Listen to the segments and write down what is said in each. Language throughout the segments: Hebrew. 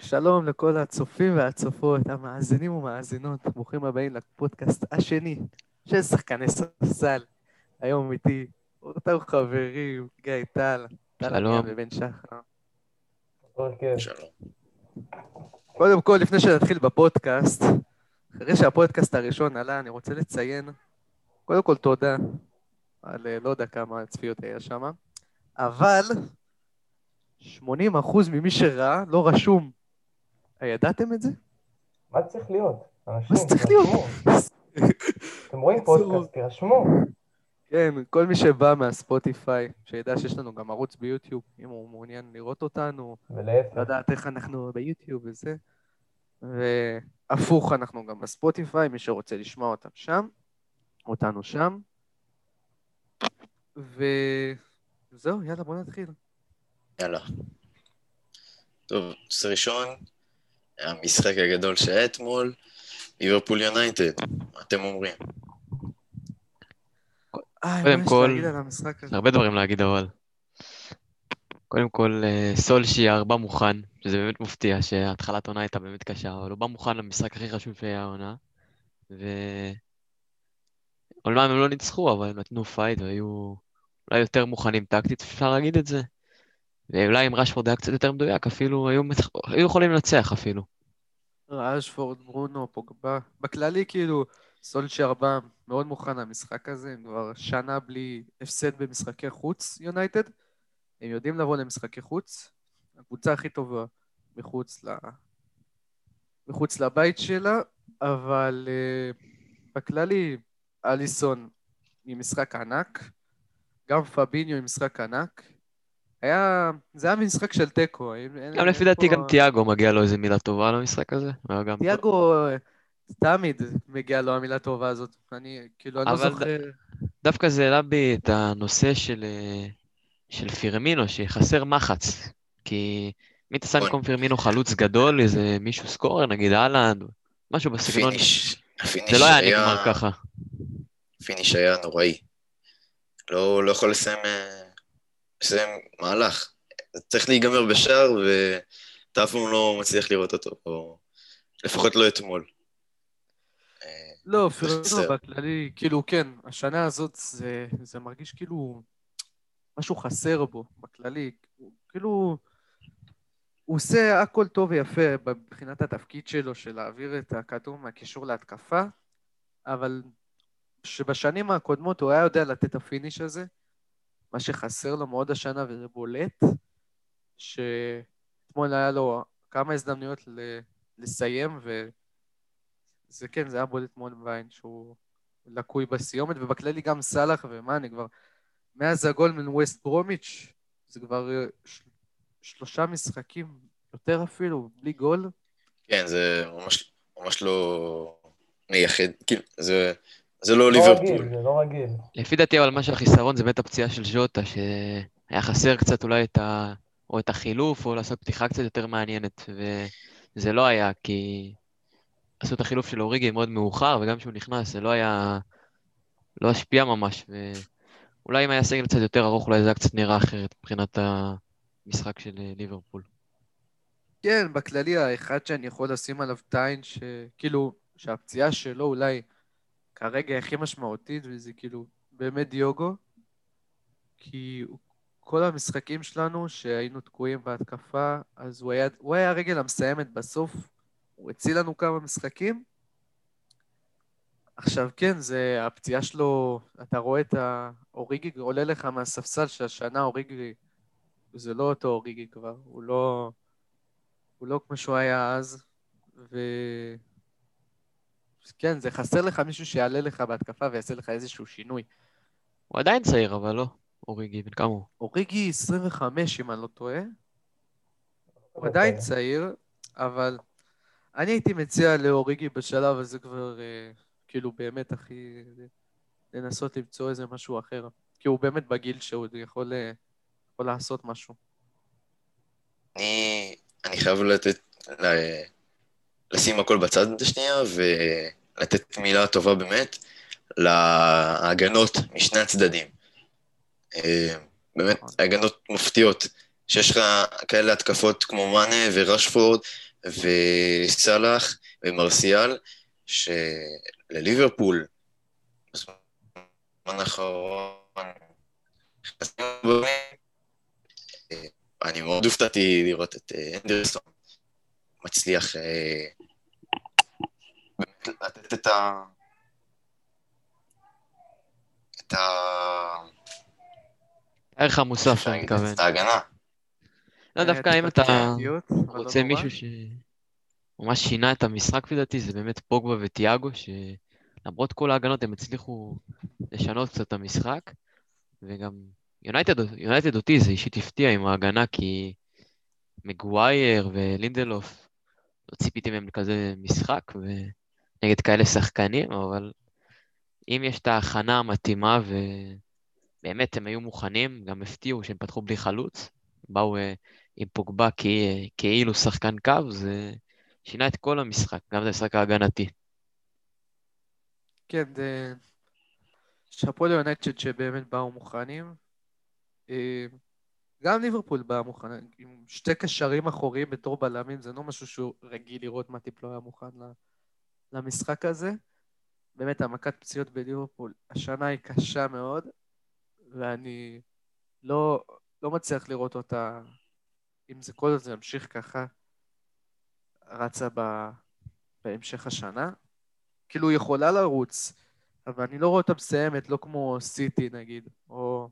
שלום לכל הצופים והצופות, המאזינים ומאזינות, ברוכים הבאים לפודקאסט השני של שחקני ספסל. היום איתי אותם חברים, גיא טל, טל. עמיאל ובן שחר. הרכב. שלום. קודם כל, לפני שנתחיל בפודקאסט, אחרי שהפודקאסט הראשון עלה, אני רוצה לציין, קודם כל תודה על אה, לא יודע כמה צפיות היה שם, אבל 80% ממי שראה לא רשום. ידעתם את זה? מה צריך להיות? אנשים, מה זה צריך להיות? אתם רואים פודקאסט, תירשמו. כן, כל מי שבא מהספוטיפיי, שידע שיש לנו גם ערוץ ביוטיוב, אם הוא מעוניין לראות אותנו, ולהפך. לדעת איך אנחנו ביוטיוב וזה. והפוך, אנחנו גם בספוטיפיי, מי שרוצה לשמוע אותם שם, אותנו שם. וזהו, יאללה, בוא נתחיל. יאללה. טוב, נושא ראשון, המשחק הגדול שהיה אתמול, ליברפול יונייטד, מה אתם אומרים? קודם כל-? הרבה דברים להגיד אבל. קודם כל, אה, סולשיאר בא מוכן, שזה באמת מפתיע שהתחלת עונה הייתה באמת קשה, אבל הוא בא מוכן למשחק הכי חשוב שהיה העונה. ו... אומנם הם לא ניצחו, אבל הם נתנו fight והיו אולי יותר מוכנים טקטית, אפשר להגיד את זה. ואולי אם רשפורד היה קצת יותר מדויק, אפילו היו. היו יכולים לנצח אפילו. ראשפורד, ברונו, פוגבה. בכללי, כאילו, סולשייר בא מאוד מוכן למשחק הזה, הם כבר שנה בלי הפסד במשחקי חוץ, יונייטד. הם יודעים לבוא למשחקי חוץ. הקבוצה הכי טובה מחוץ, ל... מחוץ לבית שלה, אבל uh, בכללי, אליסון עם משחק ענק, גם פביניו עם משחק ענק. היה, זה היה משחק של תיקו. גם לפי דעתי פה- גם תיאגו מגיע לו איזה מילה טובה למשחק הזה. תיאגו, תמיד מגיעה לו המילה טובה הזאת. אני, כאילו, אני לא אבל זוכר... דווקא זה העלה בי את הנושא של, אה, של פירמינו, שחסר מחץ. כי מי אתה שם. במקום פירמינו חלוץ גדול, איזה מישהו scorer, נגיד אהלנד, משהו בסגנון. ה finish, ה finish זה לא היה היה, נגמר ככה. ה finish היה נוראי. לא, לא יכול לסיים, אה, לסיים מהלך. זה צריך להיגמר בשער, ואתה אף פעם לא מצליח לראות אותו, או לפחות לא אתמול. אה, לא, חסר. פירמינו בכללי, כאילו, כן, השנה הזאת זה, זה מרגיש כאילו משהו חסר בו, בכללי. כאילו, הוא עושה הכל טוב ויפה מבחינת התפקיד שלו, של להעביר את הכדור מהקישור להתקפה, אבל שבשנים הקודמות הוא היה יודע לתת את ה finish הזה, מה שחסר לו מאוד השנה, וזה בולט, שאתמול היה לו כמה הזדמנויות ל- לסיים, ו... זה כן, זה היה בולט מאוד בעין שהוא לקוי בסיומת, ובכללי גם סאלח ומאני כבר, מאז הגול מן ווסט ברומיץ', זה כבר אה, ש... שלושה משחקים, יותר אפילו, בלי גול. כן, זה ממש, ממש לא מייחד, כאילו, זה, זה לא לא ליברפול. רגיל, זה לא רגיל. לפי דעתי אבל מה שהחיסרון זה באמת הפציעה של ז'וטה, שהיה חסר קצת אולי את ה... או את החילוף, או לעשות פתיחה קצת יותר מעניינת, וזה לא היה, כי עשו את החילוף של אוריגי מאוד מאוחר, וגם כשהוא נכנס זה לא היה... לא השפיע ממש, ואולי אם היה סגל קצת יותר ארוך, אולי זה היה קצת נראה אחרת מבחינת המשחק של ליברפול. כן, בכללי האחד שאני יכול לשים עליו טיין, שכאילו, שהפציעה שלו אולי כרגע הכי משמעותית, וזה כאילו באמת דיוגו, כי כל המשחקים שלנו שהיינו תקועים בהתקפה, אז הוא היה, הוא היה הרגל המסיימת בסוף, הוא הציל לנו כמה משחקים. עכשיו כן, זה הפציעה שלו, אתה רואה את האוריגי עולה לך מהספסל שהשנה אוריגי, זה לא אותו אוריגי כבר, הוא לא... הוא לא כמו שהוא היה אז, ו... כן, זה חסר לך מישהו שיעלה לך בהתקפה ויעשה לך איזשהו שינוי. הוא עדיין צעיר, אבל לא. אוריגי, בן כמה הוא? אוריגי 25, אם אני לא טועה. הוא עדיין אוקיי. צעיר, אבל אני הייתי מציע לאוריגי בשלב הזה כבר, אה, כאילו באמת הכי... לנסות למצוא איזה משהו אחר. כי הוא באמת בגיל שהוא יכול, אה, יכול לעשות משהו. אני, אני חייב לתת, ל- לשים הכל בצד השנייה ולתת מילה טובה באמת להגנות משני הצדדים. אה, באמת, הגנות מפתיעות. שיש לך כאלה התקפות כמו מאנה ורשפורד וסאלח ומרסיאל, שלליברפול, בזמן האחרון, אני מאוד הופתעתי לראות את אה, אנדרסון מצליח אה, באמת לתת את ה... את ה... הערך המוסף, אני מתכוון. את ההגנה. לא, דווקא אה, אם אתה לא רוצה. מישהו שממש שינה את המשחק, לפי דעתי, זה באמת פוגבה וטיאגו, שלמרות כל ההגנות הם הצליחו לשנות קצת את המשחק, וגם יונייטד, יונייטד אותי זה אישית הפתיע עם ההגנה, כי מגווייר ולינדלוף, לא ציפיתי מהם לכזה משחק, ונגד כאלה שחקנים, אבל אם יש את ההכנה המתאימה, ובאמת הם היו מוכנים, גם הפתיעו שהם פתחו בלי חלוץ, באו אה, עם פוגבה כאילו שחקן קו, זה שינה את כל המשחק, גם את המשחק ההגנתי. כן, זה... שאפו ליונטד שבאמת באו מוכנים. גם ליברפול באה מוכנה, עם שתי קשרים אחוריים בתור בלמים, זה לא משהו שהוא רגיל לראות מטיפ לא היה מוכן למשחק הזה. באמת, המכת פציעות בליברפול השנה היא קשה מאוד, ואני לא, לא מצליח לראות אותה, אם זה כל זה ימשיך ככה, רצה ב, בהמשך השנה. כאילו, היא יכולה לרוץ, אבל אני לא רואה אותה מסיימת, לא כמו סיטי נגיד, או,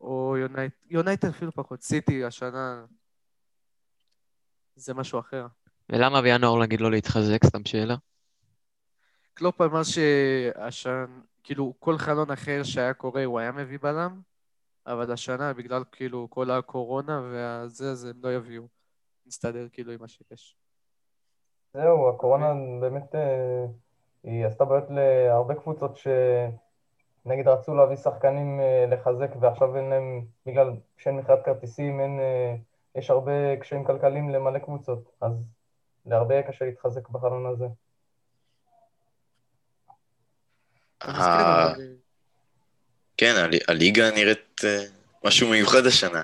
או יונייט, יונייט אפילו פחות, סיטי השנה זה משהו אחר. ולמה בינואר להגיד לא להתחזק? סתם שאלה. קלופ אמר שהשנה, כאילו, כל חלון אחר שהיה קורה הוא היה מביא בלם, אבל השנה, בגלל כאילו כל הקורונה והזה, אז הם לא יביאו. נסתדר כאילו עם מה שיש. זהו, הקורונה באמת, אה, היא עשתה בעיות להרבה קבוצות שנגיד רצו להביא שחקנים אה, לחזק ועכשיו אין להם, בגלל שאין מכירת כרטיסים, אין, אה, יש הרבה קשיים כלכליים למלא קבוצות, אז להרבה יהיה קשה להתחזק בחלון הזה. אז ה- כן, הליגה נראית אה, משהו מיוחד השנה.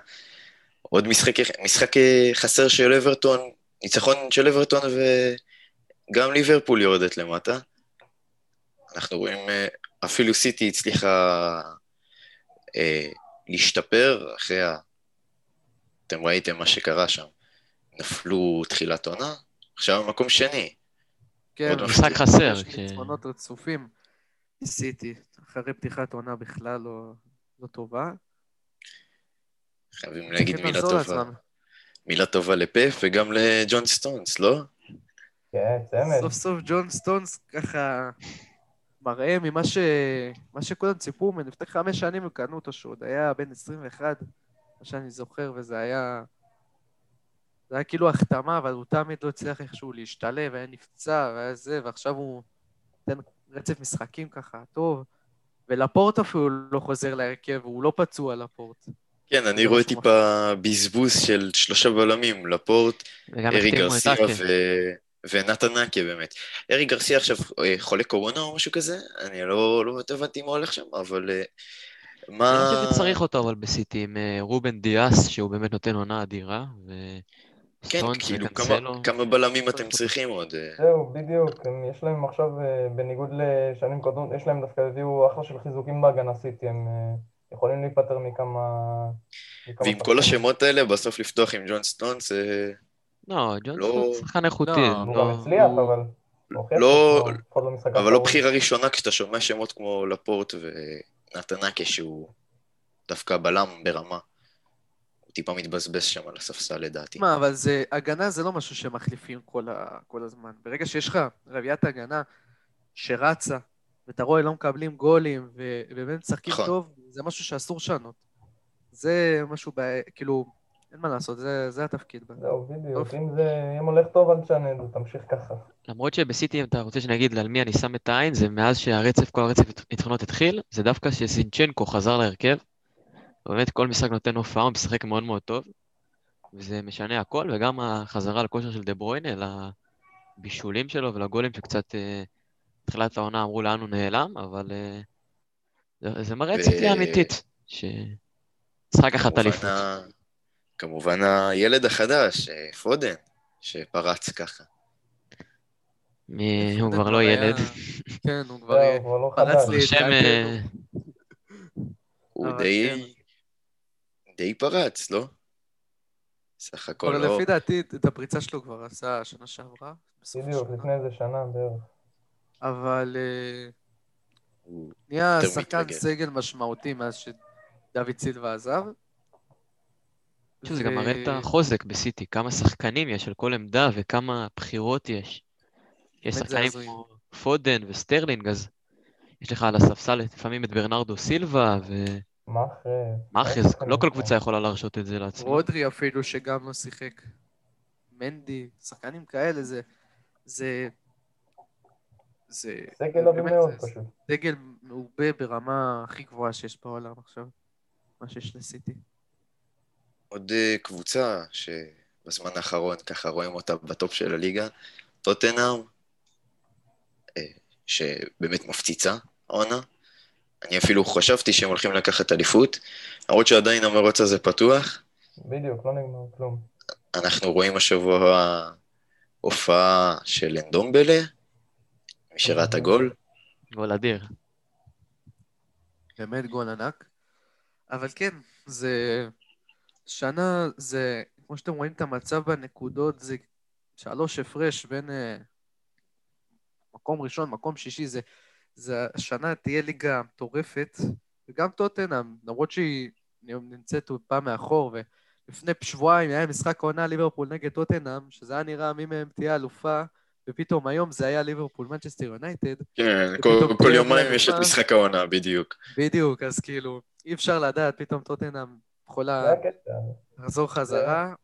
עוד משחק, משחק אה, חסר של אברטון, ניצחון של אברטון וגם ליברפול יורדת למטה. אנחנו רואים, אה, אפילו סיטי הצליחה אה, להשתפר אחרי ה... אתם ראיתם מה שקרה שם. נפלו תחילת עונה, עכשיו מקום שני. כן, משחק חסר, יש כש- ניצחונות רצופים. סיטי, אחרי פתיחת עונה בכלל לא, לא טובה. חייבים להגיד מילה טובה. לעצמם. מילה טובה לפף וגם לג'ון סטונס, לא? כן, צמד. סוף סוף ג'ון סטונס ככה מראה ממה ש... מה שכולם ציפו ממנו. לפני חמש שנים הם קנו אותו שהוא עוד היה בן 21, מה שאני זוכר, וזה היה... זה היה כאילו החתמה, אבל הוא תמיד לא הצליח איכשהו להשתלב, היה נפצע, והיה זה, ועכשיו הוא נותן רצף משחקים ככה, טוב. ולפורט אפילו לא חוזר להרכב, הוא לא פצוע לפורט. כן, אני רואה טיפה בזבוז של שלושה בלמים, לפורט, ארי גרסיה. ו... ונתן נקיה באמת. ארי גרסיה עכשיו אה, חולה קורונה או משהו כזה? אני לא, לא הבנתי מה הולך שם, אבל אה, אני מה... חושב שצריך אותו אבל בסיטי עם אה, רובן דיאס, שהוא באמת נותן עונה אדירה, כן, וסטונס כאילו, כמה, בלמים אתם צריכים עוד? זהו, בדיוק, הם, יש להם עכשיו, בניגוד לשנים קודמות, יש להם דווקא הביאו אחלה של חיזוקים בהגנה סיטי, הם יכולים להיפטר מכמה... מכמה ועם כל. השמות האלה, בסוף לפתוח עם ג'ון סטונס, אה, לא, ג'ון לא- סטונס שחקן איכותי. לא, הוא לא- גם הצליח, הוא- אבל... הוא לא- אבל לא. בחירה ראשונה כשאתה שומע שמות כמו לפורט ונתן נקיה, שהוא דווקא בלם ברמה. הוא טיפה מתבזבז שם על הספסל לדעתי. מה, אבל זה, הגנה זה לא משהו שמחליפים כל, ה, כל הזמן. ברגע שיש לך רביעיית הגנה שרצה, ואתה רואה לא מקבלים גולים, ובאמת משחקים נכון. טוב, זה משהו שאסור לשנות. זה משהו, כאילו, אין מה לעשות, זה, זה התפקיד. זהו, בדיוק. אם זה... אם הולך טוב, אל תשנה את זה, תמשיך ככה. למרות שבסיטי, אם אתה רוצה שנגיד על מי אני שם את העין, זה מאז שהרצף, כל הרצף ניצחונות התחיל, זה דווקא שזינצ'נקו חזר להרכב. באמת כל משחק נותן הופעה, הוא משחק מאוד מאוד טוב, וזה משנה הכל, וגם החזרה לכושר של דה ברויינה, לבישולים שלו ולגולים שקצת אה, תחילת העונה אמרו לאן הוא נעלם, אבל אה, זה, מראה סיטי האמיתית, שצריכה לקחת אליפות. כמובן הילד החדש, אה, פודן, שפרץ ככה. מי- הוא כבר לא ילד. כן, הוא כבר... כבר לא פרץ חדש. לי את. דעתנו. אה, הוא אבל די... די פרץ, לא? סך הכל אבל לא... לפי דעתי, את הפריצה שלו כבר עשה שנה שעברה. בדיוק, השנה. לפני איזה שנה בערך. אבל אה, נהיה שחקן. סגל משמעותי מאז שדוד סילבה עזב. שזה ו- גם מראה את החוזק בסיטי, כמה שחקנים יש על כל עמדה וכמה בחירות יש. יש שחקנים. כמו פודן וסטרלינג, אז יש לך על הספסל לפעמים את ברנרדו סילבה מאחרז. ומאחרז, לא כל קבוצה יכולה להרשות את זה לעצמה. רודרי אפילו, שגם לא שיחק. מנדי, שחקנים כאלה, זה... זה... זה... סגל באמת, מאוד זה פשוט. סגל מעובה ברמה הכי גבוהה שיש בעולם עכשיו. מה שיש לסיטי. עוד אה, קבוצה שבזמן האחרון ככה רואים אותה בטופ של הליגה, טוטנאם, אה, שבאמת מפציצה העונה. אני אפילו חשבתי שהם הולכים לקחת אליפות, למרות שעדיין המרוץ הזה פתוח. בדיוק, לא נגמר כלום. אנחנו רואים השבוע הופעה של אנדומבלה, מי שראה את הגול. גול אדיר. באמת גול ענק. אבל כן, זה... שנה, זה... כמו שאתם רואים את המצב בנקודות, זה שלוש הפרש בין אה, מקום ראשון, מקום שישי, זה... זה השנה תהיה ליגה מטורפת, וגם טוטנאם, למרות שהיא נמצאת פעם מאחור, ולפני שבועיים היה משחק עונה ליברפול נגד טוטנאם, שזה היה נראה מי מהם תהיה אלופה, ופתאום היום זה היה ליברפול מנצ'סטר יונייטד, כן, כל, כל יומיים יש את? משחק העונה, בדיוק. בדיוק, אז כאילו, אי אפשר לדעת, פתאום טוטנאם יכולה. לחזור חזרה.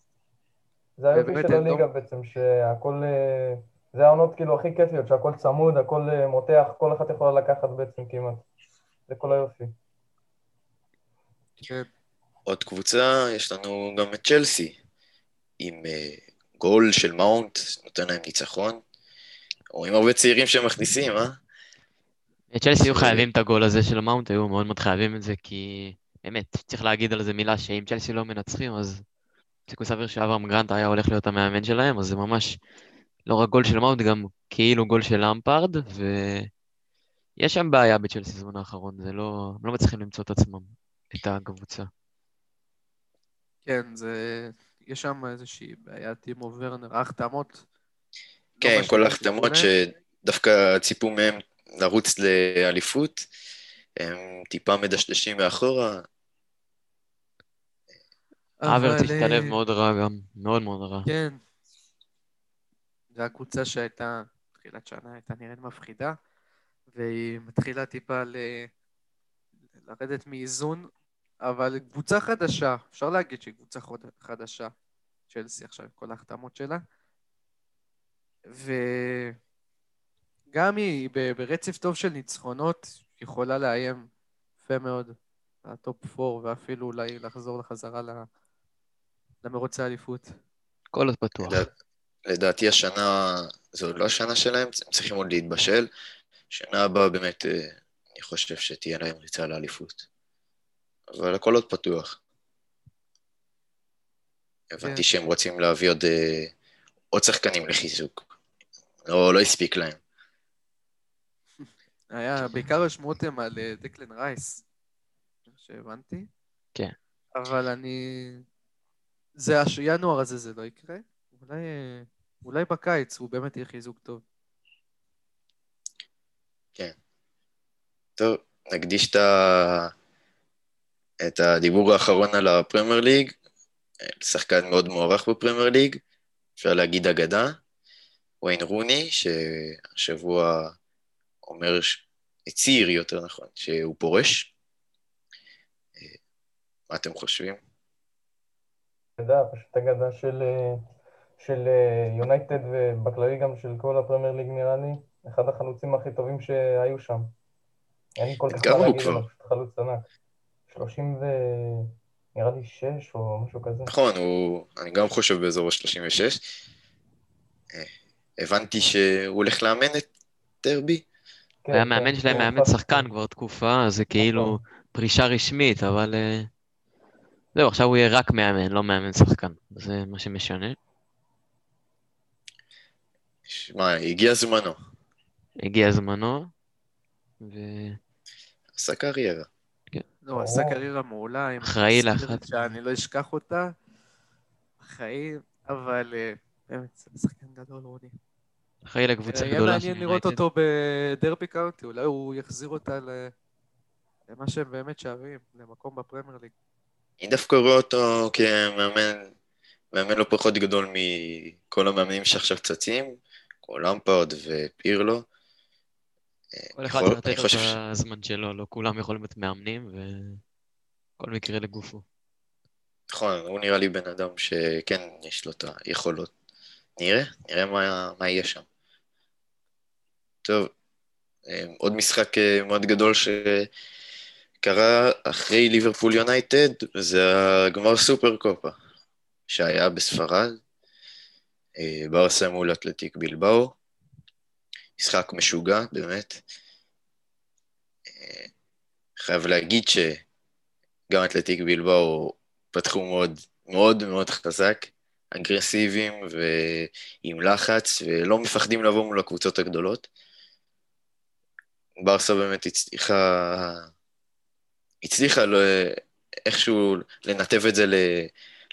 זה היופי של הליגה בעצם, שהכל... אה, זה העונות כאילו הכי כיפיות, שהכל צמוד, הכל אה, מותח, כל אחת יכולה לקחת בעצם כמעט. זה כל היופי. כן, עוד קבוצה, יש לנו גם את צ'לסי, עם אה, גול של מאונט, נותן להם ניצחון. רואים הרבה צעירים שמכניסים, אה? צ'לסי היו חייבים את הגול הזה של המאונט, היו מאוד מאוד חייבים את זה, כי באמת, צריך להגיד על זה מילה שאם צ'לסי לא מנצחים, אז סיכוי סביר שאברהם גרנט היה הולך להיות המאמן שלהם, אז זה ממש לא רק גול של מאונט, גם כאילו גול של למפארד, ויש שם בעיה בצ'לסי בזמן האחרון, זה לא, הם לא מצליחים למצוא את עצמם, את הקבוצה. כן, זה... יש שם איזושהי בעיה, טימו ורנר, ההחתמות. לא כן, מה כל ההחתמות. שדווקא ציפו מהם לרוץ לאליפות, הם טיפה מדשדשים מאחורה. אברץ אבל, השתלב אה, מאוד רע גם, מאוד מאוד רע. כן. זו הקבוצה שהייתה, תחילת שנה הייתה נראית מפחידה, והיא מתחילה טיפה ל... לרדת מאיזון, אבל קבוצה חדשה, אפשר להגיד שהיא קבוצה חוד- חדשה, צ'לסי עכשיו, עם כל ההחתמות שלה. וגם היא ברצף טוב של ניצחונות, יכולה לאיים יפה מאוד ה top 4, ואפילו אולי לחזור לחזרה למרוץ האליפות. כל עוד פתוח. לדע- לדעתי השנה, זו עוד לא השנה שלהם, הם צריכים עוד להתבשל. שנה הבאה באמת, אה, אני חושב שתהיה להם ריצה לאליפות. אבל הכל עוד פתוח. הבנתי כן. שהם רוצים להביא עוד, אה, עוד שחקנים לחיזוק. לא, לא הספיק להם. היה, בעיקר השמועות הם על אה, דקלן רייס, מה שהבנתי. כן. אבל אני... זה, הש... ינואר הזה זה לא יקרה. אולי, אה, אולי בקיץ הוא באמת יהיה חיזוק טוב. טוב, נקדיש את, ה... את הדיבור האחרון על הפרמייר ליג. שחקן מאוד מוערך בפרמייר ליג, אפשר להגיד אגדה. וויין רוני, שהשבוע אומר, הצהיר יותר נכון, שהוא פורש. אה, מה אתם חושבים? יודע, פשוט אגדה של, אה, של אה, יונייטד ובכללי גם של כל הפרמייר ליג נראה לי, אחד החלוצים הכי טובים שהיו שם. אין כל כך מה להגיד פשוט חלוץ ענק. 30 ו... נראה לי 6 או משהו כזה. נכון, הוא, אני גם חושב באזור ה-36. אה, הבנתי שהוא הולך לאמן את דרבי. כן, היה כן, מאמן שלהם, כן, מאמן נכון. שחקן כבר תקופה, זה כאילו פרישה רשמית, אבל אה, זהו, עכשיו הוא יהיה רק מאמן, לא מאמן שחקן. זה מה שמשנה. שמע, הגיע זמנו. הגיע זמנו, ו... עשה קריירה. לא, הוא עשה קריירה מעולה. אחראי לאחת. שאני לא אשכח אותה. אחראי, אבל אה, באמת, זה שחקן גדול, רוני. אחראי לקבוצה יהיה גדולה של מעניין לראות. אותו בדרבי קאונטי, אולי הוא יחזיר אותה למה שהם באמת שווים, למקום בפרמייר ליג. אני דווקא רואה אותו כמאמן, מאמן לא פחות גדול מכל המאמנים שעכשיו צצים, כמו למפרד ופירלו. כל אחד יכול- לתת חושב את הזמן שלו, לא כולם יכולים להיות מאמנים, וכל מקרה לגופו. נכון, הוא נראה לי בן אדם שכן יש לו את היכולות. נראה, נראה מה, מה יהיה שם. טוב, אה, עוד משחק אה, מאוד גדול שקרה אחרי ליברפול יונייטד, זה הגמר סופר קופה, שהיה בספרד, אה, ברסה מול אתלטיק בלבאו. משחק משוגע, באמת. חייב להגיד שגם אתלטיק בלבאו פתחו מאוד מאוד מאוד חזק, אגרסיביים ועם לחץ, ולא מפחדים לבוא מול הקבוצות הגדולות. ברסה באמת הצליחה, הצליחה לא, איכשהו לנתב את זה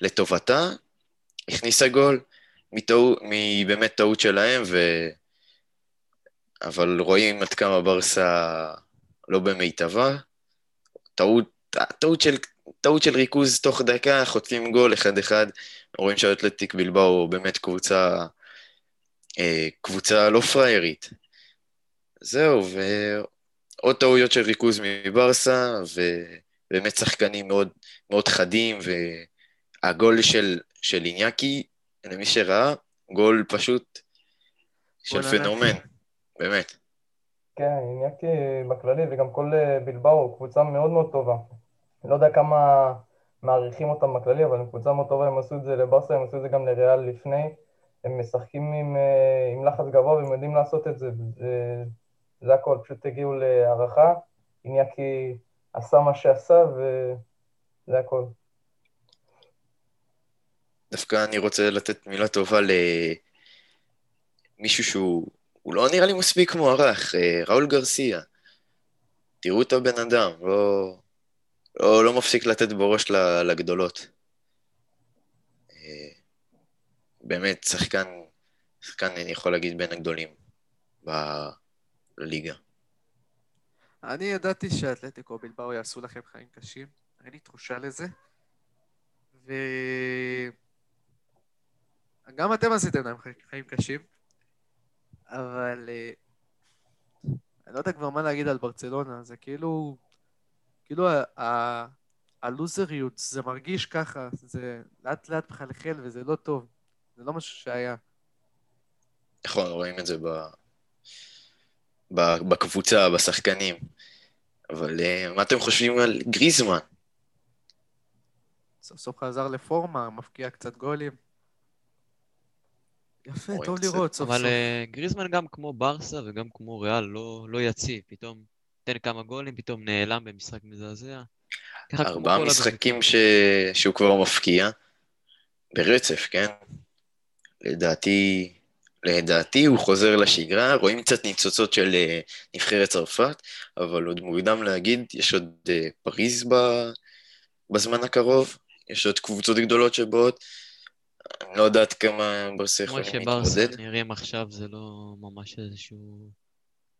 לטובתה, הכניסה גול, מבאמת טעות שלהם, ו... אבל רואים עד כמה ברסה לא במיטבה. טעות, טעות של טעות של ריכוז תוך דקה, חוטפים גול אחד-אחד, רואים שהאתלטיק בלבאו באמת קבוצה, אה, קבוצה לא פריירית. זהו, ועוד טעויות של ריכוז מברסה, ובאמת שחקנים מאוד, מאוד חדים, והגול של, של איניאקי, למי שראה, גול פשוט של. פנומן, באמת. כן, איניאקי בכללי וגם כל אה, בלבאו, קבוצה מאוד מאוד טובה. לא יודע כמה מעריכים אותם בכללי, אבל הם קבוצה מאוד טובה, הם עשו את זה לברסה, הם עשו את זה גם לריאל לפני. הם משחקים עם, אה, עם לחץ גבוה והם יודעים לעשות את זה. זה, הכל, פשוט הגיעו להערכה. איניאקי עשה מה שעשה וזה הכל. דווקא אני רוצה לתת מילה טובה למישהו שהוא הוא לא נראה לי מספיק מוערך, אה, ראול גרסיה. תראו את הבן אדם, לא, לא, לא מפסיק לתת בראש לגדולות. אה, באמת, שחקן, שחקן, אני יכול להגיד, בין הגדולים בליגה. אני ידעתי שאתלטיקו בלבאו יעשו לכם חיים קשים, אין לי תחושה לזה. ו... גם אתם עשיתם להם חי- חיים קשים, אבל אה, אני לא יודע כבר מה להגיד על ברצלונה, זה כאילו, כאילו ה- ה- הלוזריות, זה מרגיש ככה, זה לאט לאט מחלחל וזה לא טוב, זה לא משהו שהיה. נכון, רואים את זה ב... בקבוצה, בשחקנים. אבל אה, מה אתם חושבים על גריזמן? סוף סוף חזר לפורמה, מפקיע קצת גולים. יפה, רואים טוב קצת, לראות סוף אבל סוף. אה, גריזמן גם כמו ברסה וגם כמו ריאל לא, לא יציב, פתאום תן כמה גולים, פתאום נעלם במשחק מזעזע. ארבעה משחקים ש... שהוא כבר מפקיע, ברצף, כן? לדעתי, לדעתי הוא חוזר לשגרה, רואים קצת ניצוצות של אה, נבחרת צרפת, אבל עוד מוקדם להגיד, יש עוד אה, פריז ב... בזמן הקרוב, יש עוד קבוצות גדולות שבאות, אני לא יודעת כמה ברסה כמו יכולים שברסה להתמודד. נראים עכשיו זה לא ממש איזשהו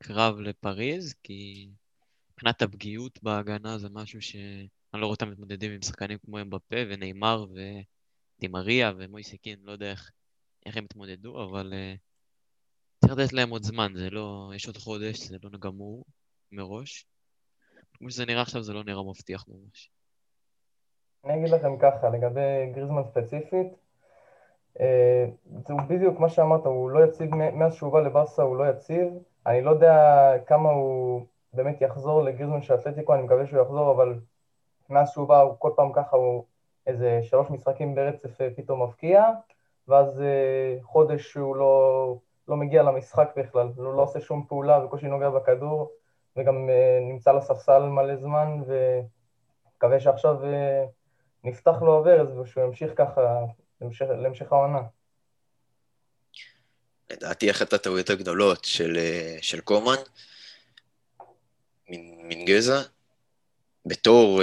קרב לפריז, כי מבחינת הפגיעות בהגנה זה משהו שאני לא רואה אותם מתמודדים עם שחקנים כמו אמבפה ונאמר ודימריה ומויסקין, לא יודע איך, איך הם יתמודדו, אבל uh, צריך לתת להם עוד זמן, זה לא, יש עוד חודש, זה לא גמור מראש. כמו שזה נראה עכשיו זה לא נראה מבטיח ממש. אני אגיד לכם ככה, לגבי גריזמן ספציפית, אה, זה בדיוק מה שאמרת, הוא לא יציב, מאז שהוא בא לברסה הוא לא יציב, אני לא יודע כמה הוא באמת יחזור לגריזמן של אתלטיקו, אני מקווה שהוא יחזור, אבל מאז שהוא בא, הוא כל פעם ככה, הוא איזה שלוש משחקים ברצף אה, פתאום מבקיע, ואז אה, חודש שהוא לא, לא מגיע למשחק בכלל, הוא לא עושה שום פעולה, בקושי נוגע בכדור, וגם אה, נמצא על הספסל מלא זמן, ומקווה שעכשיו אה, נפתח לו הברז ושהוא ימשיך ככה להמשך, להמשך העונה. לדעתי אחת הטעויות הגדולות של, של קומן, מין גזע, בתור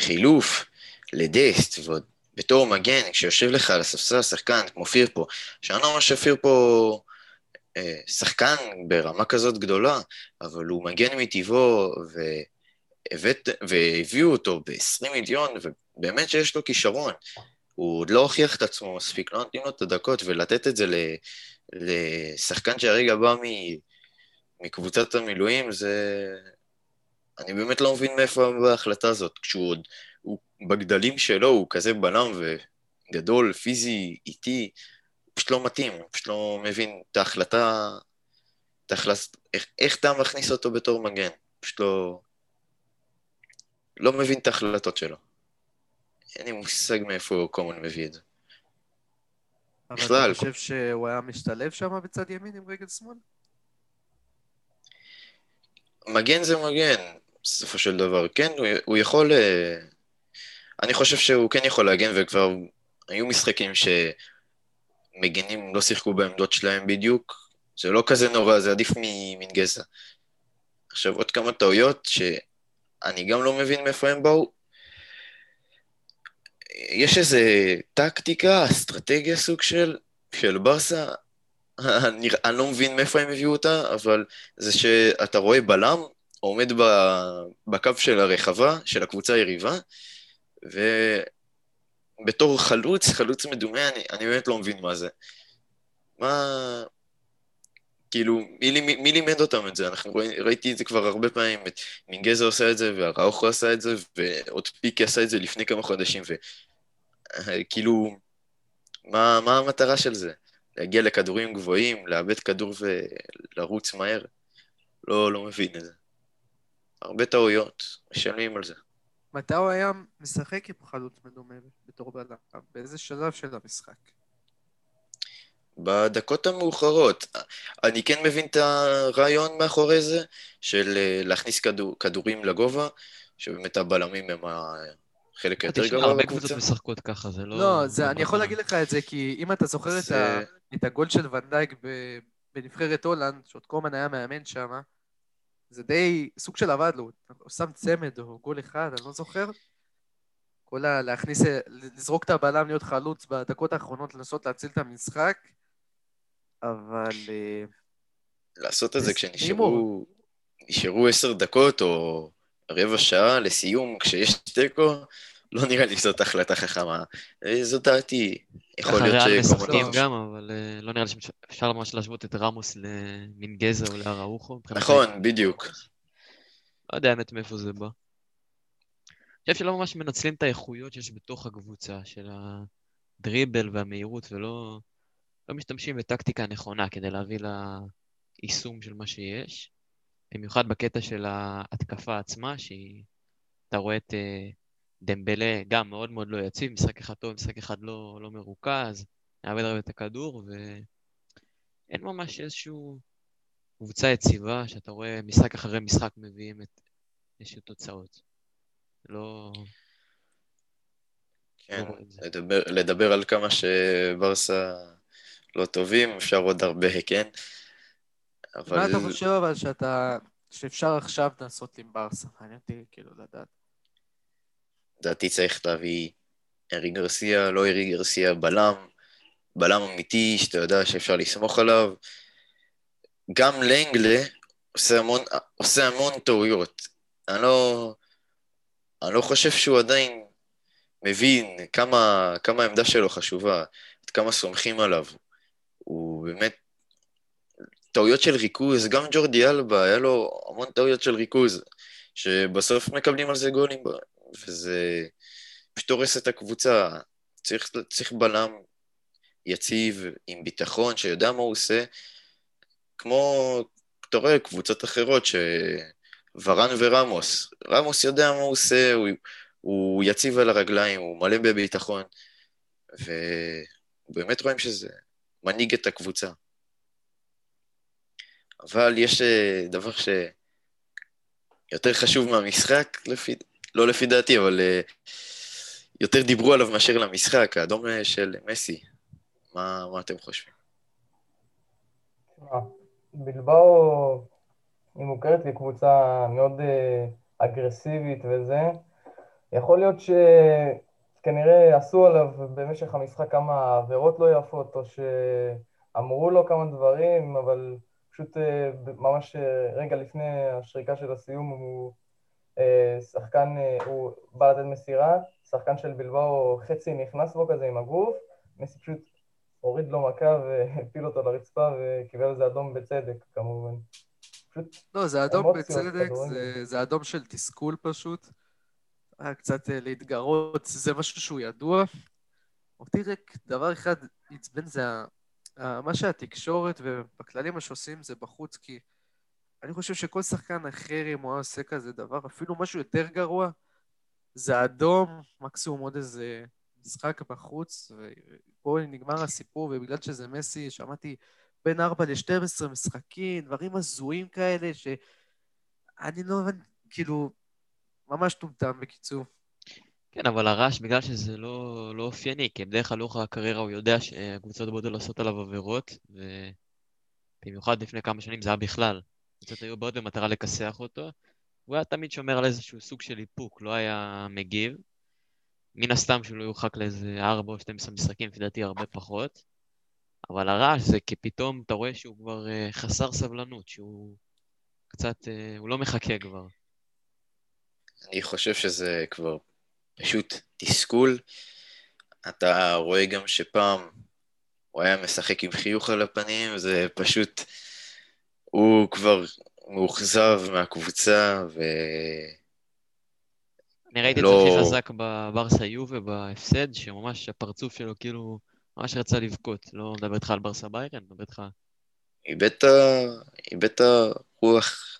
חילוף לדסט, ועוד בתור מגן, כשיושב לך על הספסל שחקן כמו פירפו, שאני לא אומר שפירפו אה, שחקן ברמה כזאת גדולה, אבל הוא מגן מטבעו, והבאת, והביאו אותו ב-20 מיליון, ובאמת שיש לו כישרון. הוא עוד לא הוכיח את עצמו מספיק, לא נותנים לו את הדקות, ולתת את זה לשחקן שהרגע בא מקבוצת המילואים, זה... אני באמת לא מבין מאיפה ההחלטה הזאת, כשהוא עוד, הוא בגדלים שלו, הוא כזה בלם וגדול, פיזי, איטי, פשוט לא מתאים, פשוט לא מבין את ההחלטה, את ההחלט... איך, איך אתה מכניס אותו בתור מגן, פשוט לא... לא מבין את ההחלטות שלו. אין לי מושג מאיפה קומן מביא את זה. אבל בכלל, אתה חושב שהוא היה משתלב שם בצד ימין עם רגל שמאל? מגן זה מגן, בסופו של דבר. כן, הוא, הוא יכול... אה, אני חושב שהוא כן יכול להגן, וכבר היו משחקים שמגנים לא שיחקו בעמדות שלהם בדיוק. זה לא כזה נורא, זה עדיף גזע. עכשיו, עוד כמה טעויות שאני גם לא מבין מאיפה הם באו. יש איזה טקטיקה, אסטרטגיה סוג של, של ברסה, אני, אני לא מבין מאיפה הם הביאו אותה, אבל זה שאתה רואה בלם עומד בקו של הרחבה, של הקבוצה היריבה, ובתור חלוץ, חלוץ מדומה, אני, אני באמת לא מבין מה זה. מה... כאילו, מי, מי, מי לימד אותם את זה? אנחנו ראי, ראיתי את זה כבר הרבה פעמים, את מינגזה עושה את זה, והראוכו עשה את זה, ועוד פיקי עשה את זה לפני כמה חודשים, וכאילו, מה, מה המטרה של זה? להגיע לכדורים גבוהים, לאבד כדור ולרוץ מהר? לא, לא מבין את זה. הרבה טעויות, משלמים על זה. מתי הוא היה משחק עם חלוץ מדומה בתור בלם? באיזה שלב של המשחק? בדקות המאוחרות. אני כן מבין את הרעיון מאחורי זה, של אה, להכניס כדור, כדורים לגובה, שבאמת הבלמים הם החלק היותר גבוה בקבוצה. הרבה קבוצות משחקות ככה, זה לא... לא, זה, אני יכול להגיד לך את זה, כי אם אתה זוכר זה... את, ה, את הגול של ונדייק בנבחרת הולנד, שעוד קומן היה מאמן שם, זה די סוג של עבד לו, הוא שם צמד או גול אחד, אני לא זוכר. כל ה... להכניס, לזרוק את הבלם להיות חלוץ בדקות האחרונות, לנסות להציל את המשחק, אבל... אה, לעשות את זה כשנשארו נשארו עשר דקות או רבע שעה לסיום, כשיש תיקו, לא נראה לי שזאת החלטה חכמה. אה, זו דעתי. יכול להיות ש... ריאל משחקים גם, אבל אה, לא נראה לי שאפשר ממש להשוות את רמוס למינגזה או לאראוחו. נכון, בדיוק. לא יודע האמת מאיפה זה בא. אני חושב שלא ממש מנצלים את האיכויות שיש בתוך הקבוצה, של הדריבל והמהירות, ולא לא משתמשים בטקטיקה נכונה כדי להביא ליישום של מה שיש. במיוחד בקטע של ההתקפה עצמה, שאתה רואה את אה, דמבלה גם מאוד מאוד לא יציב, משחק אחד טוב, משחק אחד לא, לא מרוכז, מאבד הרבה את הכדור, ואין ממש איזשהו קבוצה יציבה שאתה רואה משחק אחרי משחק מביאים את איזשהו תוצאות. לא... כן, לא לדבר, לדבר על כמה שברסה לא טובים, אפשר עוד הרבה, כן? אבל... מה אתה חושב אבל שאתה... שאפשר עכשיו לנסות עם ברסה? מעניין אותי כאילו לדעת. לדעתי צריך להביא ארי גרסיה, לא ארי גרסיה, בלם, בלם אמיתי שאתה יודע שאפשר לסמוך עליו. גם לנגלה עושה המון, עושה המון טעויות. אני לא, אני לא חושב שהוא עדיין מבין כמה, כמה העמדה שלו חשובה, עד כמה סומכים עליו. הוא באמת... טעויות של ריכוז, גם ג'ורדי אלבה, היה לו המון טעויות של ריכוז, שבסוף מקבלים על זה גולים, וזה פשוט הורס את הקבוצה. צריך, צריך בלם יציב, עם ביטחון, שיודע מה הוא עושה, כמו, אתה רואה, קבוצות אחרות, שוורן ורמוס, רמוס יודע מה הוא עושה, הוא, הוא יציב על הרגליים, הוא מלא בביטחון, ובאמת רואים שזה מנהיג את הקבוצה. אבל יש אה, דבר שיותר חשוב מהמשחק, לפי, לא לפי דעתי, אבל uh, יותר דיברו עליו מאשר למשחק, האדום אה, של מסי. מה, מה אתם חושבים? בלבאו היא מוכרת כקבוצה מאוד אה, אגרסיבית וזה. יכול להיות שכנראה עשו עליו במשך המשחק כמה עבירות לא יפות, או שאמרו לו כמה דברים, אבל פשוט אה, ממש רגע לפני השריקה של הסיום הוא שחקן, הוא בא לתת מסירה, שחקן של בלבאו חצי נכנס בו כזה עם הגוף, מסי פשוט הוריד לו מכה והפיל אותו לרצפה וקיבל על זה אדום בצדק, כמובן. פשוט לא, זה אדום בצדק, זה, זה אדום של תסכול פשוט. היה קצת אה, להתגרות, זה משהו שהוא ידוע. אותי רק דבר אחד עצבן זה מה שהתקשורת ובכללים מה שעושים זה בחוץ, כי אני חושב שכל שחקן אחר, אם הוא היה עושה כזה דבר, אפילו משהו יותר גרוע, זה אדום, מקסימום עוד איזה משחק בחוץ, ופה נגמר הסיפור, ובגלל שזה מסי, שמעתי בין 4 ל-12 משחקים, דברים הזויים כאלה, שאני לא מבין, כאילו, ממש טומטם בקיצור. כן, אבל הרעש, בגלל שזה לא, לא אופייני, כי בדרך כלל לאורך הקריירה הוא יודע שקבוצות בודל עושות עליו עבירות, ובמיוחד לפני כמה שנים זה היה בכלל. קבוצות היו באות במטרה לכסח אותו, הוא היה תמיד שומר על איזשהו סוג של איפוק, לא היה מגיב. מן הסתם שהוא לא יורחק לאיזה 4 או 12 משחקים, לפי דעתי הרבה פחות. אבל הרעש זה כי פתאום אתה רואה שהוא כבר uh, חסר סבלנות, שהוא קצת, uh, הוא לא מחכה כבר. אני חושב שזה כבר פשוט תסכול. אתה רואה גם שפעם הוא היה משחק עם חיוך על הפנים, זה פשוט... הוא כבר מאוכזב מהקבוצה, ו... אני ראיתי לא... את זה הכי חזק בברסה יו ובהפסד, שממש הפרצוף שלו כאילו ממש רצה לבכות. לא מדבר איתך על ברסה ביירן, מדבר איתך... איבד את הרוח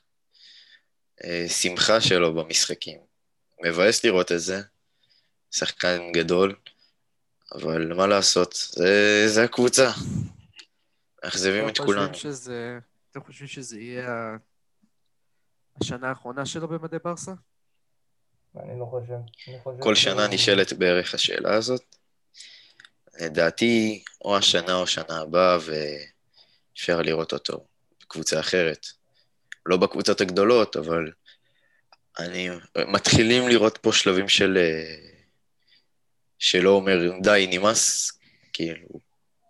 אה, שמחה שלו במשחקים. מבאס לראות את זה, שחקן גדול, אבל מה לעשות, זה, זה הקבוצה. מאכזבים את כולנו. שזה, אתם חושבים שזה יהיה השנה האחרונה שלו במדי ברסה? אני לא חושב. כל שנה נשאלת בערך השאלה הזאת. לדעתי, או השנה או שנה הבאה, ואפשר לראות אותו בקבוצה אחרת. לא בקבוצות הגדולות, אבל אני... מתחילים לראות פה שלבים של... שלא אומר, די, נמאס, כאילו,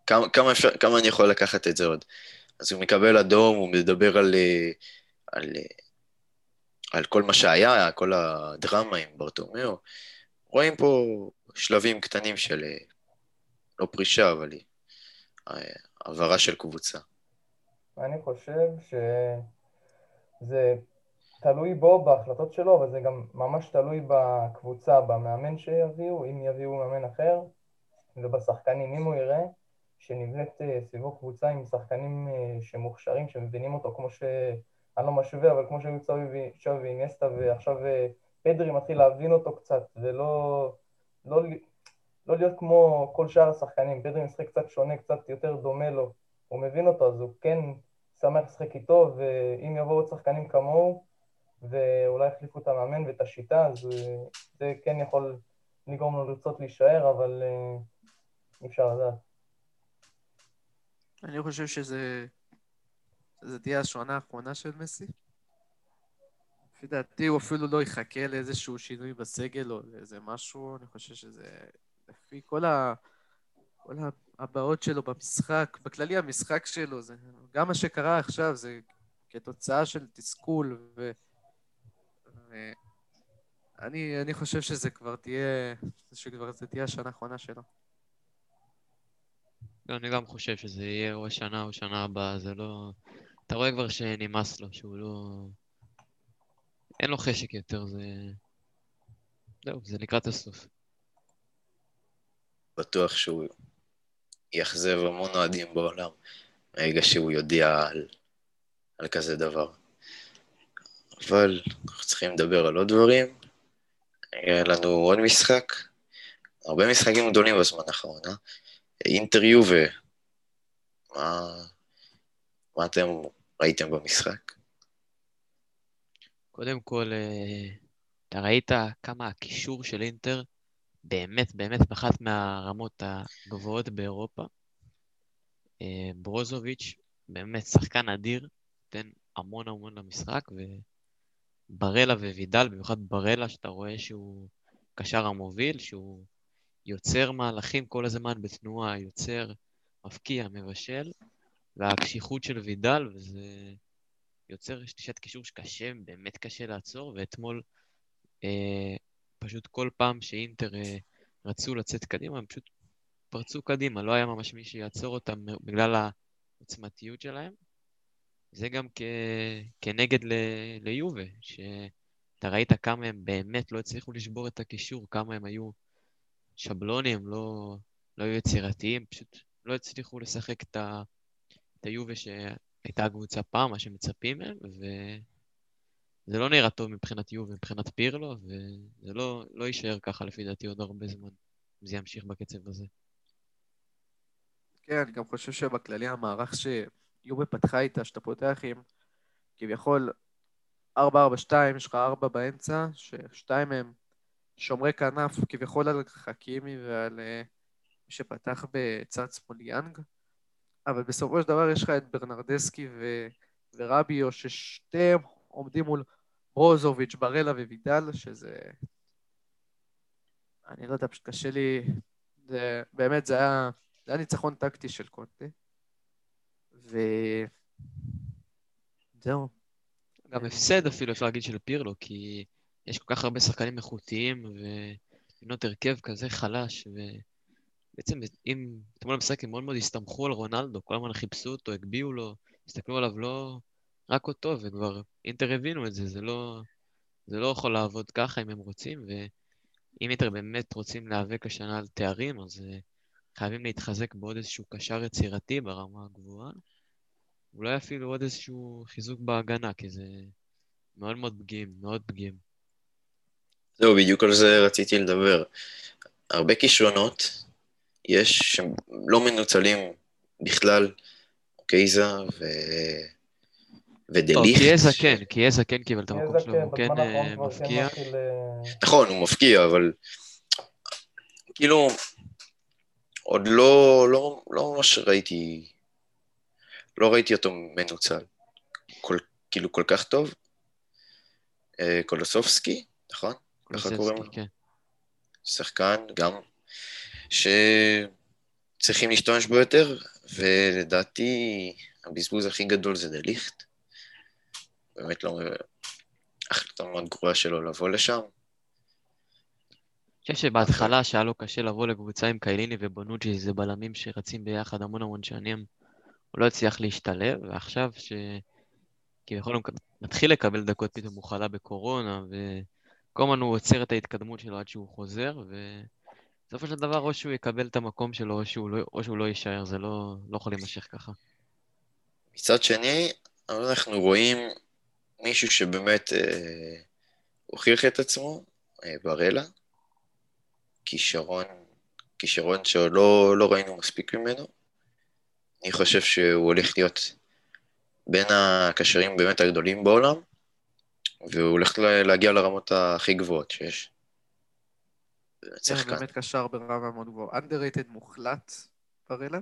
כמה, כמה, אפשר, כמה אני יכול לקחת את זה עוד? אז הוא מקבל אדום, הוא מדבר על, על על כל מה שהיה, כל הדרמה עם ברטומיאו. רואים פה שלבים קטנים של, אה, לא פרישה, אבל אה, העברה של קבוצה. אני חושב שזה תלוי בו, בהחלטות שלו, אבל זה גם ממש תלוי בקבוצה, במאמן שיביאו, אם יביאו מאמן אחר, ובשחקנים, אם הוא יראה שנבנית אה, סביבו קבוצה עם שחקנים שמוכשרים, שמבינים אותו כמו ש... אני לא משווה, אבל כמו שהיו צ'אבי ואינסטה, ועכשיו אה, פדרי מתחיל להבין אותו קצת, ולא לא, לא להיות כמו כל שאר השחקנים. פדרי משחק קצת שונה, קצת יותר דומה לו. הוא מבין אותו, אז הוא כן שמח לשחק איתו, ואם יבואו עוד שחקנים כמוהו, ואולי יחליפו את המאמן ואת השיטה, אז אה, זה כן יכול לגרום לו לרצות להישאר, אבל אה, אי אפשר לדעת. אני חושב שזה זה תהיה השעונה האחרונה של מסי. לפי דעתי הוא אפילו לא יחכה לאיזשהו שינוי בסגל או לאיזה משהו, אני חושב שזה לפי כל, ה... כל הבעות שלו במשחק, בכללי המשחק שלו, זה גם מה שקרה עכשיו זה כתוצאה של תסכול ו... ו... אני, אני חושב שזה כבר תהיה, שכבר זה תהיה השנה האחרונה שלו. אני גם חושב שזה יהיה או השנה או שנה הבאה, זה לא... אתה רואה כבר שנמאס לו, שהוא לא... אין לו חשק יותר, זה... זהו, זה לקראת הסוף. בטוח שהוא יאכזב המון אוהדים בעולם, מהרגע שהוא יודיע על, על כזה דבר. אבל אנחנו צריכים לדבר על עוד דברים. יהיה לנו עוד משחק, הרבה משחקים גדולים בזמן האחרון, אה? אינטר יובה, מה, מה אתם ראיתם במשחק? קודם כל, אה, אתה ראית כמה הקישור של אינטר באמת, באמת, באחת מהרמות הגבוהות באירופה. אה, ברוזוביץ', באמת שחקן אדיר, נותן המון המון למשחק, וברלה ווידל, במיוחד ברלה, שאתה רואה שהוא קשר המוביל, שהוא יוצר מהלכים כל הזמן בתנועה, יוצר, מפקיע, מבשל, והקשיחות של וידל, וזה יוצר שלישת קישור שקשה, באמת קשה לעצור, ואתמול אה, פשוט כל פעם שאינטר אה, רצו לצאת קדימה, הם פשוט פרצו קדימה, לא היה ממש מי שיעצור אותם בגלל העוצמתיות שלהם. זה גם כ... כנגד ל... ליובה, שאתה ראית כמה הם באמת לא הצליחו לשבור את הקישור, כמה הם היו שבלונים, לא, לא היו יצירתיים, פשוט לא הצליחו לשחק את, ה... את היובה שהייתה הקבוצה פעם, מה שמצפים מהם, וזה לא נראה טוב מבחינת יובה, מבחינת פירלו, וזה לא, לא יישאר ככה לפי דעתי עוד הרבה זמן, אם זה ימשיך בקצב הזה. כן, אני גם חושב שבכללי המערך שיובה פתחה איתה, שאתה פותח עם כביכול 4-4-2, יש לך 4 באמצע, ששתיים מהם שומרי כנף כביכול על חכימי ועל אה, מי שפתח בצד שמאל יאנג, אבל בסופו של דבר יש לך את ברנרדסקי ו... ורביו, ששתיהם עומדים מול ברוזוביץ', ברלה ווידל, שזה... אני לא יודע, פשוט קשה לי... זה... באמת, זה היה... זה היה ניצחון טקטי של קונטה. ו... זהו. גם הפסד אפילו, אפשר להגיד, של פירלו, כי יש כל כך הרבה שחקנים איכותיים, ולבנות הרכב כזה חלש, ובעצם אם אתמול המשחק הם מאוד מאוד הסתמכו על רונלדו, כל הזמן חיפשו אותו, הגביהו לו, הסתכלו עליו לא רק אותו, וכבר אינטר הבינו את זה, זה לא, זה לא יכול לעבוד ככה אם הם רוצים, ואם אינטר באמת רוצים להיאבק השנה על תארים, אז אה, חייבים להתחזק בעוד איזשהו קשר יצירתי ברמה הגבוהה. אולי אפילו עוד איזשהו חיזוק בהגנה, כי זה מאוד מאוד פגיעים, מאוד פגיעים. זהו, בדיוק על זה רציתי לדבר. הרבה כישרונות יש שהם לא מנוצלים בכלל, קייזה ו... ודליכט. טוב, קיאזה כן, קיאזה כן קיבל את המקום שלו, הוא כן אה, מפקיע. כן נכון, הוא מפקיע, אבל כאילו, עוד לא, לא, לא ממש ראיתי, לא ראיתי אותו מנוצל. כל, כאילו כל כך טוב. אה, קולוסופסקי, נכון? ככה קוראים לו? כן. שחקן גם שצריכים להשתמש בו יותר, ולדעתי הבזבוז הכי גדול זה דליכט. באמת לא... החלטה מאוד גרועה שלו לבוא לשם. אני חושב שבהתחלה שהיה לו קשה לבוא לקבוצה עם קייליני ובונוג'י, זה בלמים שרצים ביחד המון המון שנים, הוא לא הצליח להשתלב, ועכשיו שכביכול הוא מתחיל לקבל דקות, פתאום הוא חלה בקורונה, וכל הזמן הוא עוצר את ההתקדמות שלו עד שהוא חוזר, ובסופו של דבר או שהוא יקבל את המקום שלו או שהוא לא, או שהוא לא יישאר, זה לא, לא יכול להימשך ככה. מצד שני, אנחנו רואים מישהו שבאמת אה, הוכיח את עצמו, אה, ברלה, כישרון, כישרון שעוד לא, לא ראינו מספיק ממנו. אני חושב שהוא הולך להיות בין הקשרים באמת הגדולים בעולם, והוא הולך להגיע לרמות הכי גבוהות שיש. זה באמת קשר ברמה מאוד גבוהה. underrated מוחלט ברלה.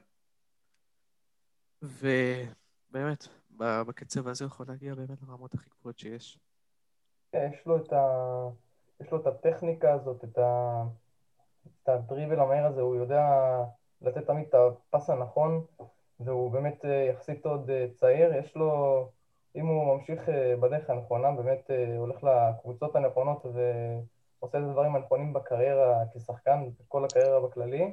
ובאמת, בקצב הזה הוא יכול להגיע באמת לרמות הכי גבוהות שיש. כן, יש לו את ה... יש לו את הטכניקה הזאת, את ה... את הדריבל המהיר הזה, הוא יודע לתת תמיד את הפס הנכון, והוא באמת אה, יחסית עוד אה, צעיר, יש לו, אם הוא ממשיך אה, בדרך הנכונה, באמת הולך לקבוצות הנכונות ועושה את הדברים הנכונים בקריירה כשחקן, בכל הקריירה בכללי,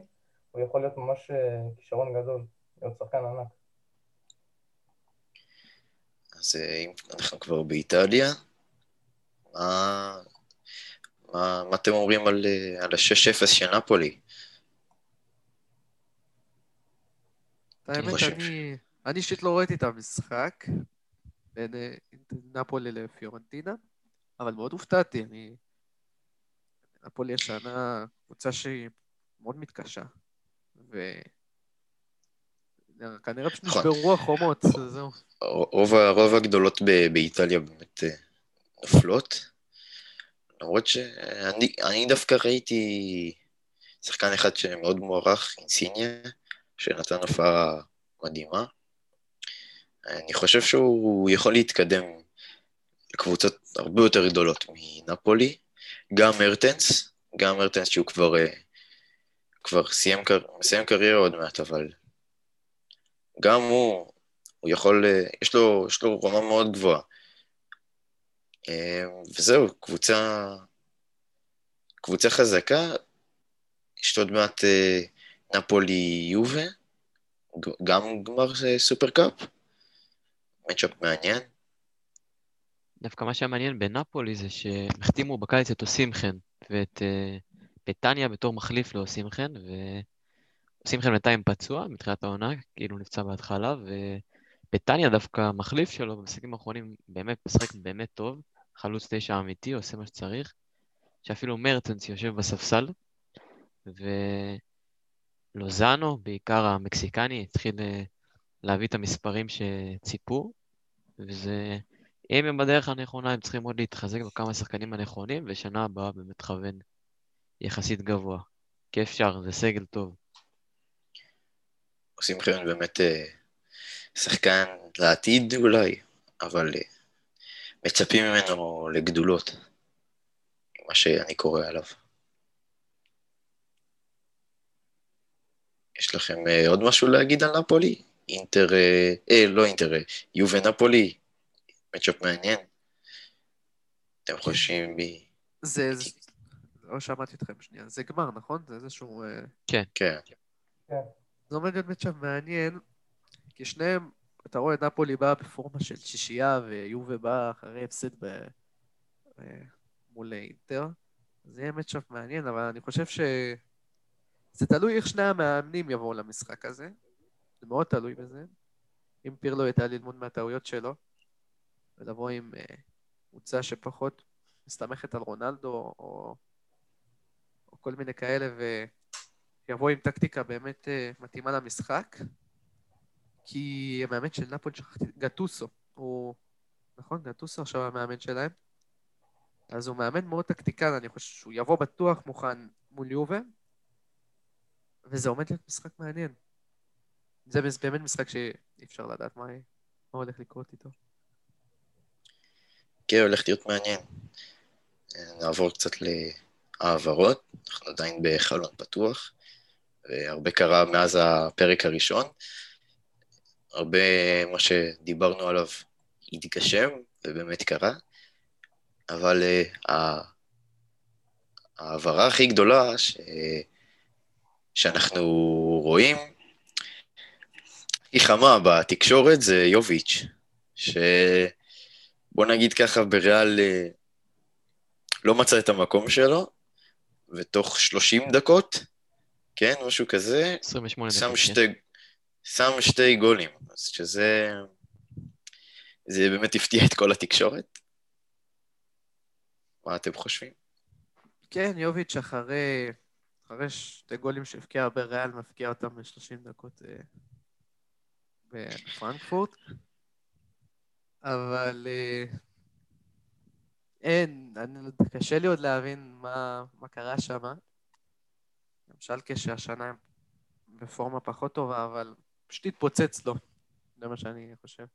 הוא יכול להיות ממש כישרון גדול, להיות שחקן ענק. אז אם אנחנו כבר באיטליה, מה, מה, מה אתם אומרים על, אה, על ה-6-0 של נפולי? האמת, אני אישית לא ראיתי את המשחק בין אה, נפולי לפיורנטינה, אבל מאוד הופתעתי. אני... נפולי השנה קבוצה שהיא מאוד מתקשה, ו... כנראה פשוט נכון. נשברו החומות, זהו. רוב הגדולות באיטליה באמת אה, נופלות. למרות שאני דווקא ראיתי שחקן אחד שמאוד מוערך, אינסיניה, שנתן הופעה מדהימה. אני חושב שהוא יכול להתקדם לקבוצות הרבה יותר גדולות מנפולי. גם מרטנס, גם מרטנס שהוא כבר, אה, כבר סיים, מסיים קריירה עוד מעט, אבל גם הוא, הוא יכול, אה, יש לו, יש לו רמה מאוד גבוהה. אה, וזהו, קבוצה, קבוצה חזקה, יש עוד מעט נפולי יובה, גם גמר סופר קאפ, מצ'אפ מעניין. דווקא מה שהיה מעניין בנפולי זה שהם החתימו בקיץ את אוסימחן ואת פטניה בתור מחליף לאוסימחן, ואוסימחן בינתיים פצוע מתחילת העונה, כאילו נפצע בהתחלה, ופטניה דווקא מחליף שלו במשחקים האחרונים באמת משחק באמת טוב, חלוץ תשע אמיתי, עושה מה שצריך, שאפילו מרטנס יושב בספסל, ולוזאנו, בעיקר המקסיקני, התחיל אה, להביא את המספרים שציפו, וזה אם הם בדרך הנכונה, הם צריכים עוד להתחזק בכמה שחקנים הנכונים, ושנה הבאה באמת כוון יחסית גבוה. כי אפשר, זה סגל טוב. עושים לכם באמת אה, שחקן לעתיד אולי, אבל אה, מצפים ממנו לגדולות, מה שאני קורא עליו. יש לכם אה, עוד משהו להגיד על נפולי? אינטר, אה, לא אינטר, יובה נפולי, מצ'אפ מעניין. אתם כן. חושבים בי... זה... לא שמעתי אתכם שנייה. זה גמר, נכון? זה איזשהו... אה, כן. כן. כן. זה עומד להיות מצ'אפ מעניין, כי שניהם, אתה רואה, נפולי באה בפורמה של שישייה, ויובה באה אחרי הפסד ב... אה, מול אינטר. זה יהיה מצ'אפ מעניין, אבל אני חושב ש... זה תלוי איך שני המאמנים יבואו למשחק הזה. זה מאוד תלוי בזה. אם פירלו ידע ללמוד מהטעויות שלו, ולבוא עם uh, קבוצה שפחות מסתמכת על רונלדו, או, או כל מיני כאלה, ויבוא עם טקטיקה באמת uh, מתאימה למשחק. כי המאמן של נפול, שכחתי, גטוסו, הוא... נכון? גטוסו עכשיו המאמן שלהם. אז הוא מאמן מאוד טקטיקן, אני חושב שהוא יבוא בטוח מוכן מול יובה, וזה עומד להיות משחק מעניין. זה באמת משחק שאי אפשר לדעת מה, מה הולך לקרות איתו. כן, הולך להיות מעניין. נעבור קצת להעברות, אנחנו עדיין בחלון פתוח, והרבה קרה מאז הפרק הראשון. הרבה מה שדיברנו עליו התגשם, ובאמת קרה, אבל uh, ההעברה הכי גדולה ש... שאנחנו רואים, הכי חמה בתקשורת זה יוביץ', ש... בוא נגיד ככה, בריאל אה, לא מצא את המקום שלו, ותוך 30 דקות, כן, משהו כזה, 28 שם דקות, שתי, כן. שם שתי גולים, אז שזה... זה באמת הפתיע את כל התקשורת. מה אתם חושבים? כן, יוביץ' אחרי, אחרי שתי גולים שהבקיע בריאל, מפקיע אותם ב-30 דקות אה, בפרנקפורט. אבל אה, אין, אני, קשה לי עוד להבין מה, מה קרה שם. למשל כשהשנה הם בפורמה פחות טובה, אבל פשוט התפוצץ לו, זה מה שאני חושב.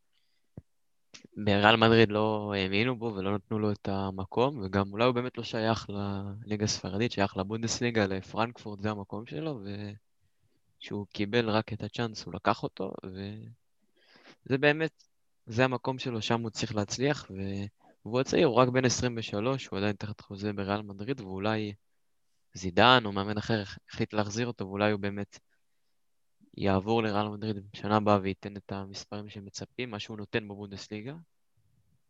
בריאל מדריד לא האמינו בו ולא נתנו לו את המקום, וגם אולי הוא באמת לא שייך לליגה הספרדית, שייך לבונדסליגה, לפרנקפורט, זה המקום שלו, וכשהוא קיבל רק את הצ'אנס הוא לקח אותו, וזה באמת זה המקום שלו, שם הוא צריך להצליח, והוא הצעיר, הוא רק בן 23, הוא עדיין תחת חוזה בריאל מדריד, ואולי זידן או מאמן אחר החליט להחזיר אותו, ואולי הוא באמת יעבור לריאל מדריד בשנה הבאה וייתן את המספרים שמצפים, מה שהוא נותן בבונדסליגה.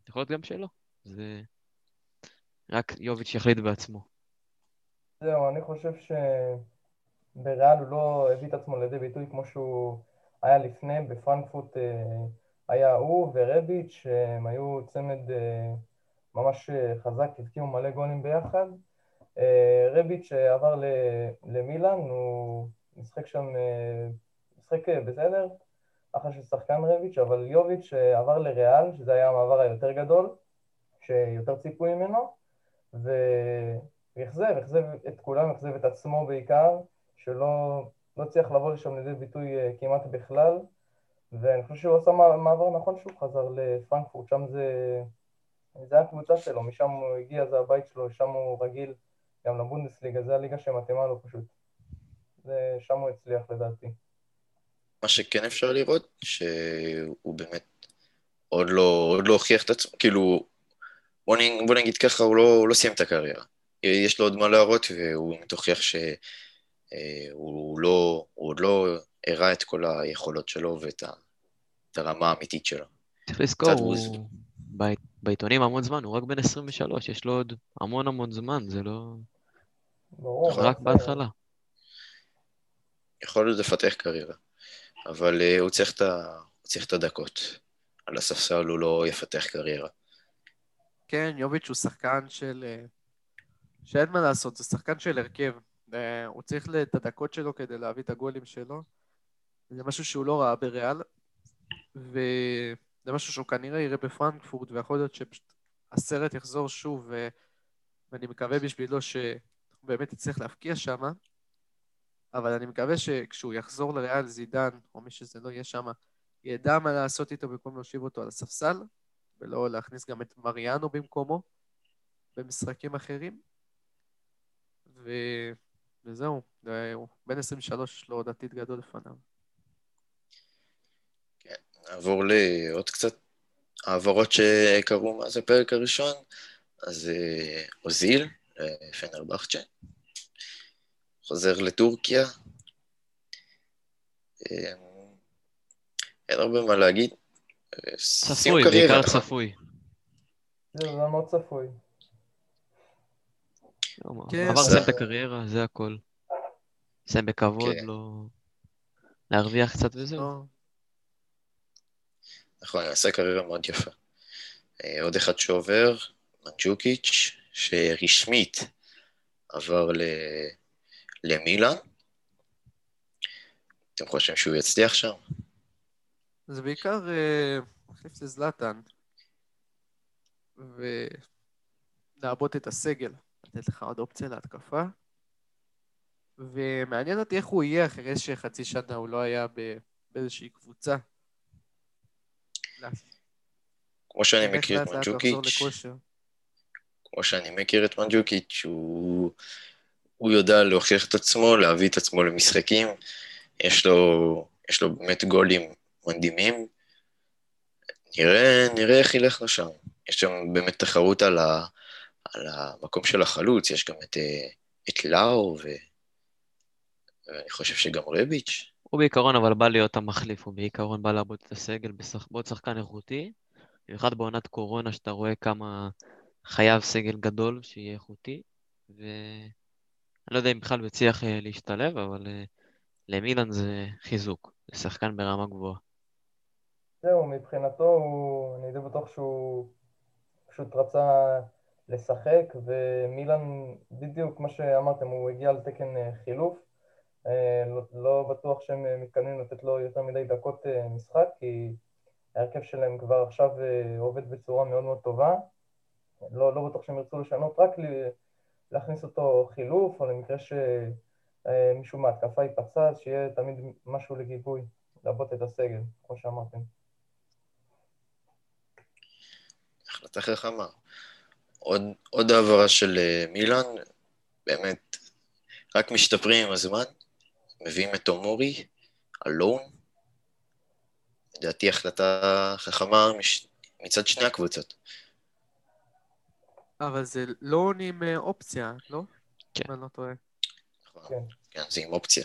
יכול להיות גם שלא, זה רק יוביץ' יחליט בעצמו. זהו, אני חושב שבריאל הוא לא הביא את עצמו לידי ביטוי כמו שהוא היה לפני, בפרנקפורט אה, היה הוא ורביץ', שהם היו צמד אה, ממש אה, חזק, הבקיעו מלא גולים ביחד. רביץ' עבר למילאן, הוא משחק שם, משחק בסדר, אחרי ששחקן רביץ', אבל יוביץ' עבר לריאל, שזה היה המעבר היותר גדול, שיותר ציפו ממנו, הוא אכזב, אכזב את כולם, אכזב את עצמו בעיקר, שלא לא הצליח לבוא לשם לידי ביטוי אה, כמעט בכלל, ואני חושב שהוא עשה מעבר נכון שהוא חזר לפרנקפורט, שם זה, זה הקבוצה שלו, משם הוא הגיע, זה הבית שלו, שם הוא רגיל גם לבונדסליגה, זה הליגה שמתאימה לו פשוט. זה, שם הוא הצליח לדעתי. מה שכן אפשר לראות, שהוא באמת עוד לא, עוד לא הוכיח את עצמו, כאילו, בוא, בוא נגיד ככה, הוא לא, הוא לא סיים את הקריירה. יש לו עוד מה להראות, והוא באמת הוכיח אה, לא, הוא עוד לא הראה את כל היכולות שלו ואת ה, את הרמה האמיתית שלו. צריך לזכור, הוא בעיתונים המון זמן, הוא רק בן 23, יש לו עוד המון המון זמן, זה לא... ברור. רק בהתחלה. יכול להיות לפתח קריירה, אבל uh, הוא, צריך ה... הוא צריך את הדקות. על הספסל הוא לא יפתח קריירה. כן, יוביץ' הוא שחקן של... אה, שאין מה לעשות, זה שחקן של הרכב. אה, הוא צריך את הדקות שלו כדי להביא את הגולים שלו. זה משהו שהוא לא ראה בריאל, וזה משהו שהוא כנראה יראה בפרנקפורט, ויכול להיות שהסרט יחזור שוב, ו... ואני מקווה בשבילו שהוא באמת יצליח להבקיע שם, אבל אני מקווה שכשהוא יחזור לריאל זידן, או מי שזה לא יהיה שם, ידע מה לעשות איתו במקום להושיב אותו על הספסל, ולא להכניס גם את מריאנו במקומו במשחקים אחרים. ו... וזהו, הוא בן 23, יש לו עוד עתיד גדול לפניו. כן, נעבור לעוד קצת העברות שקרו מאז הפרק הראשון. אז אה, אוזיל, פנרבכצ'ה, חוזר לטורקיה. אה, אין הרבה מה להגיד. צפוי, בעיקר צפוי. זה מאוד צפוי. כן, עבר לסיים את הקריירה, זה הכל. לסיים בכבוד, כן. לא... להרוויח קצת וזהו. לא. נכון, עשה קריירה מאוד יפה. אה, עוד אחד שעובר, מנג'וקיץ', שרשמית עבר ל... למילאן. אתם חושבים שהוא יצליח שם? זה בעיקר אה, מחליף לזלאטן, ולעבות את הסגל, לתת לך עוד אופציה להתקפה. ומעניין אותי איך הוא יהיה אחרי שחצי שנה הוא לא היה באיזושהי קבוצה. כמו שאני מכיר את מנג'וקיץ', כמו שאני מכיר את מנג'וקיץ', הוא, הוא יודע להוכיח את עצמו, להביא את עצמו למשחקים, יש לו, יש לו באמת גולים מדהימים. נראה, נראה איך ילך לשם. יש שם באמת תחרות על, ה, על המקום של החלוץ, יש גם את, את לאו, ו... ואני חושב שגם רביץ'. הוא בעיקרון אבל בא להיות המחליף, הוא בעיקרון בא לעבוד את הסגל בעוד שחקן איכותי, במיוחד בעונת קורונה, שאתה רואה כמה חייב סגל גדול שיהיה איכותי, ואני לא יודע אם בכלל הוא יצליח אה, להשתלב, אבל אה, למילן זה חיזוק, זה שחקן ברמה גבוהה. זהו, מבחינתו, הוא, אני די בטוח שהוא פשוט רצה לשחק, ומילן, בדיוק כמו שאמרתם, הוא הגיע על תקן אה, חילוף. לא, לא בטוח שהם מתכוונים לתת לו יותר מדי דקות משחק, כי ההרכב שלהם כבר עכשיו עובד בצורה מאוד מאוד טובה. לא, לא בטוח שהם ירצו לשנות, רק להכניס אותו חילוף, או למקרה שמישהו מההתקפה ייפצע, שיהיה תמיד משהו לגיבוי, לעבוד את הסגל, כמו שאמרתם. החלטה חכמה. עוד, עוד העברה של אה, מילאן, באמת, רק משתפרים עם הזמן, מביאים את אומורי, אלון, לדעתי החלטה חכמה מש... מצד שני הקבוצות. אבל זה לא עם אה, אופציה, לא? כן. אני לא טועה. נכון, כן. כן, זה עם אופציה.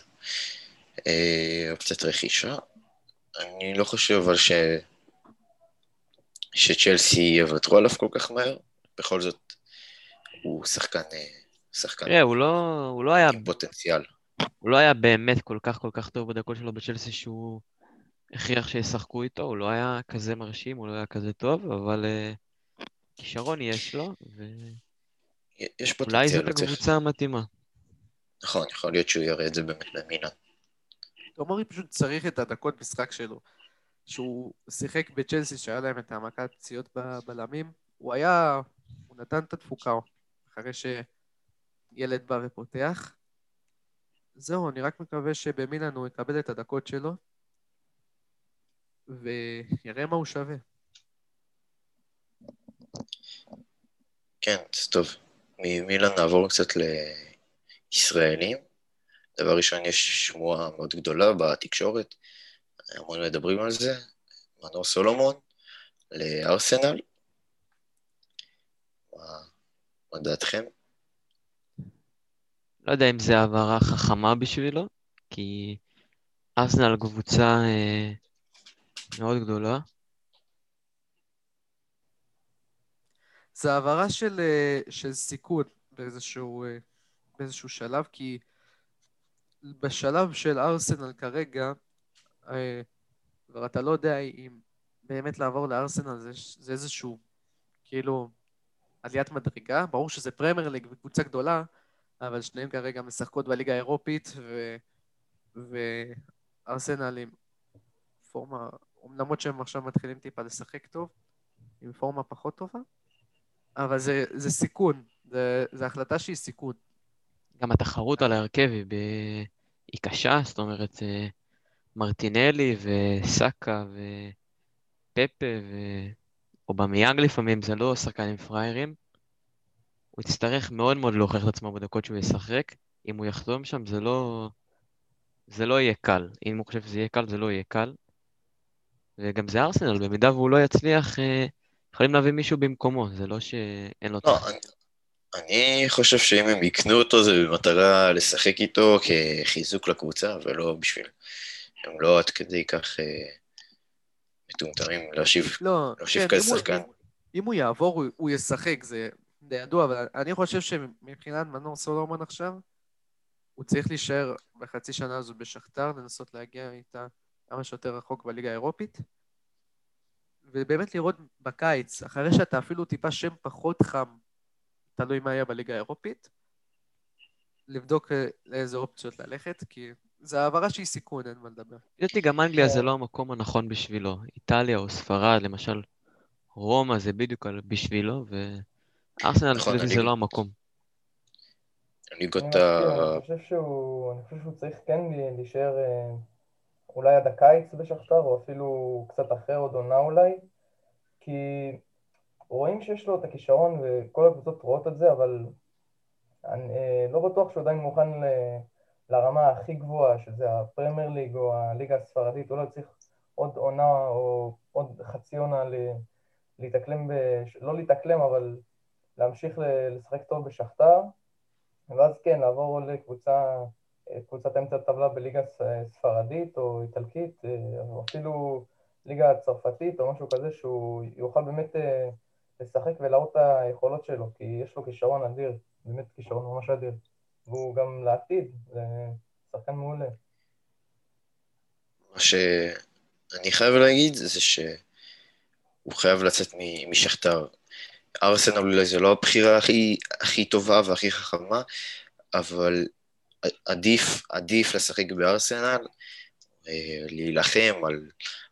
אה, אופציית רכישה. אני לא חושב אבל ש... שצ'לסי יוותרו עליו כל כך מהר. בכל זאת, הוא שחקן... אה, שחקן... תראה, הוא לא, הוא לא היה... עם פוטנציאל. הוא לא היה באמת כל כך כל כך טוב בדקות שלו בצ'לסי שהוא הכריח שישחקו איתו, הוא לא היה כזה מרשים, הוא לא היה כזה טוב, אבל uh, כישרון יש לו, ו... יש פוטנציאל. אולי זאת הקבוצה המתאימה. נכון, יכול להיות שהוא יראה את זה באמת במילן. תומרי פשוט צריך את הדקות משחק שלו. שהוא שיחק בצ'לסי, שהיה להם את העמקת פציעות בבלמים, הוא היה, הוא נתן את התפוקה אחרי ש... ילד בא ופותח. זהו, אני רק מקווה שבמילאן הוא יקבל את הדקות שלו, ויראה מה הוא שווה. כן, זה טוב. ממילן נעבור קצת לישראלים. דבר ראשון, יש שמועה מאוד גדולה בתקשורת, המון מדברים על זה, מנור סולומון לארסנל. מה, מה דעתכם? לא יודע אם זו העברה חכמה בשבילו, כי ארסנל קבוצה אה, מאוד גדולה. זה העברה של, אה, של סיכון באיזשהו, אה, באיזשהו שלב, כי בשלב של ארסנל כרגע, אה, כבר אתה לא יודע אם באמת לעבור לארסנל זה, זה איזשהו, כאילו, עליית מדרגה. ברור שזה פרמייר ליג וקבוצה גדולה, אבל שניהם כרגע משחקות בליגה האירופית, ו... וארסנל עם פורמה, למרות שהם עכשיו מתחילים טיפה לשחק טוב, עם פורמה פחות טובה, אבל זה, זה סיכון, זה, זה החלטה שהיא סיכון. גם התחרות על ההרכב היא, ב... היא קשה, זאת אומרת, אה, מרטינלי וסאקה ופפה ואובמיאנג לפעמים, זה לא שחקנים פראיירים. הוא יצטרך מאוד מאוד להוכיח את עצמו בדקות שהוא ישחק. אם הוא יחתום שם, זה לא... זה לא יהיה קל. אם הוא חושב שזה יהיה קל, זה לא יהיה קל. וגם זה ארסנל, במידה והוא לא יצליח, אה, יכולים להביא מישהו במקומו, זה לא שאין לו... לא, אני, אני חושב שאם הם יקנו אותו זה במטרה לשחק איתו כחיזוק לקבוצה, ולא בשביל... הם לא עד כדי כך אה, מטומטמים להשיב, לא, כן, כזה שחקן. אם- הוא יעבור, הוא- הוא ישחק, זה די ידוע, אבל אני חושב שמבחינת מנור סולומון עכשיו, הוא צריך להישאר בחצי שנה הזו בשכתר, לנסות להגיע איתה כמה שיותר רחוק בליגה האירופית, ובאמת לראות בקיץ, אחרי שאתה אפילו טיפה שם פחות חם, תלוי מה יהיה בליגה האירופית, לבדוק אה, לאיזה אופציות ללכת, כי זו העברה שהיא סיכון, אין מה לדבר. לפי דעתי גם אנגליה כן. זה לא המקום הנכון בשבילו. איטליה או ספרד, למשל, רומא זה בדיוק בשבילו, וארסנל נכון, לפי דעתי אני- זה לא המקום. הליגות אני ה... מסכים, אני חושב שהוא, צריך כן להישאר אה, אולי עד הקיץ בשכתר, או אפילו קצת אחרי עוד עונה אולי, כי רואים שיש לו את הכישרון וכל הקבוצות רואות את זה, אבל אני אה, לא בטוח שהוא עדיין מוכן ל- לרמה הכי גבוהה, שזה הפרמייר ליג או הליגה הספרדית, אולי צריך עוד עונה או עוד חצי עונה להתאקלם, בש- לא להתאקלם, אבל להמשיך לשחק טוב בשכתר. ואז כן, לעבור לקבוצה, אה, קבוצת אמצע הטבלה בליגה ספרדית או איטלקית, אה, או אפילו ליגה צרפתית או משהו כזה, שהוא יוכל באמת אה, לשחק ולהראות את היכולות שלו, כי יש לו כישרון אדיר, באמת כישרון ממש אדיר. והוא גם לעתיד, זה שחקן מעולה. מה שאני חייב להגיד זה שהוא חייב לצאת משכתר. ארסנל אולי זה לא הבחירה הכי, הכי טובה והכי חכמה, אבל עדיף, עדיף לשחק בארסנל, אה, להילחם על,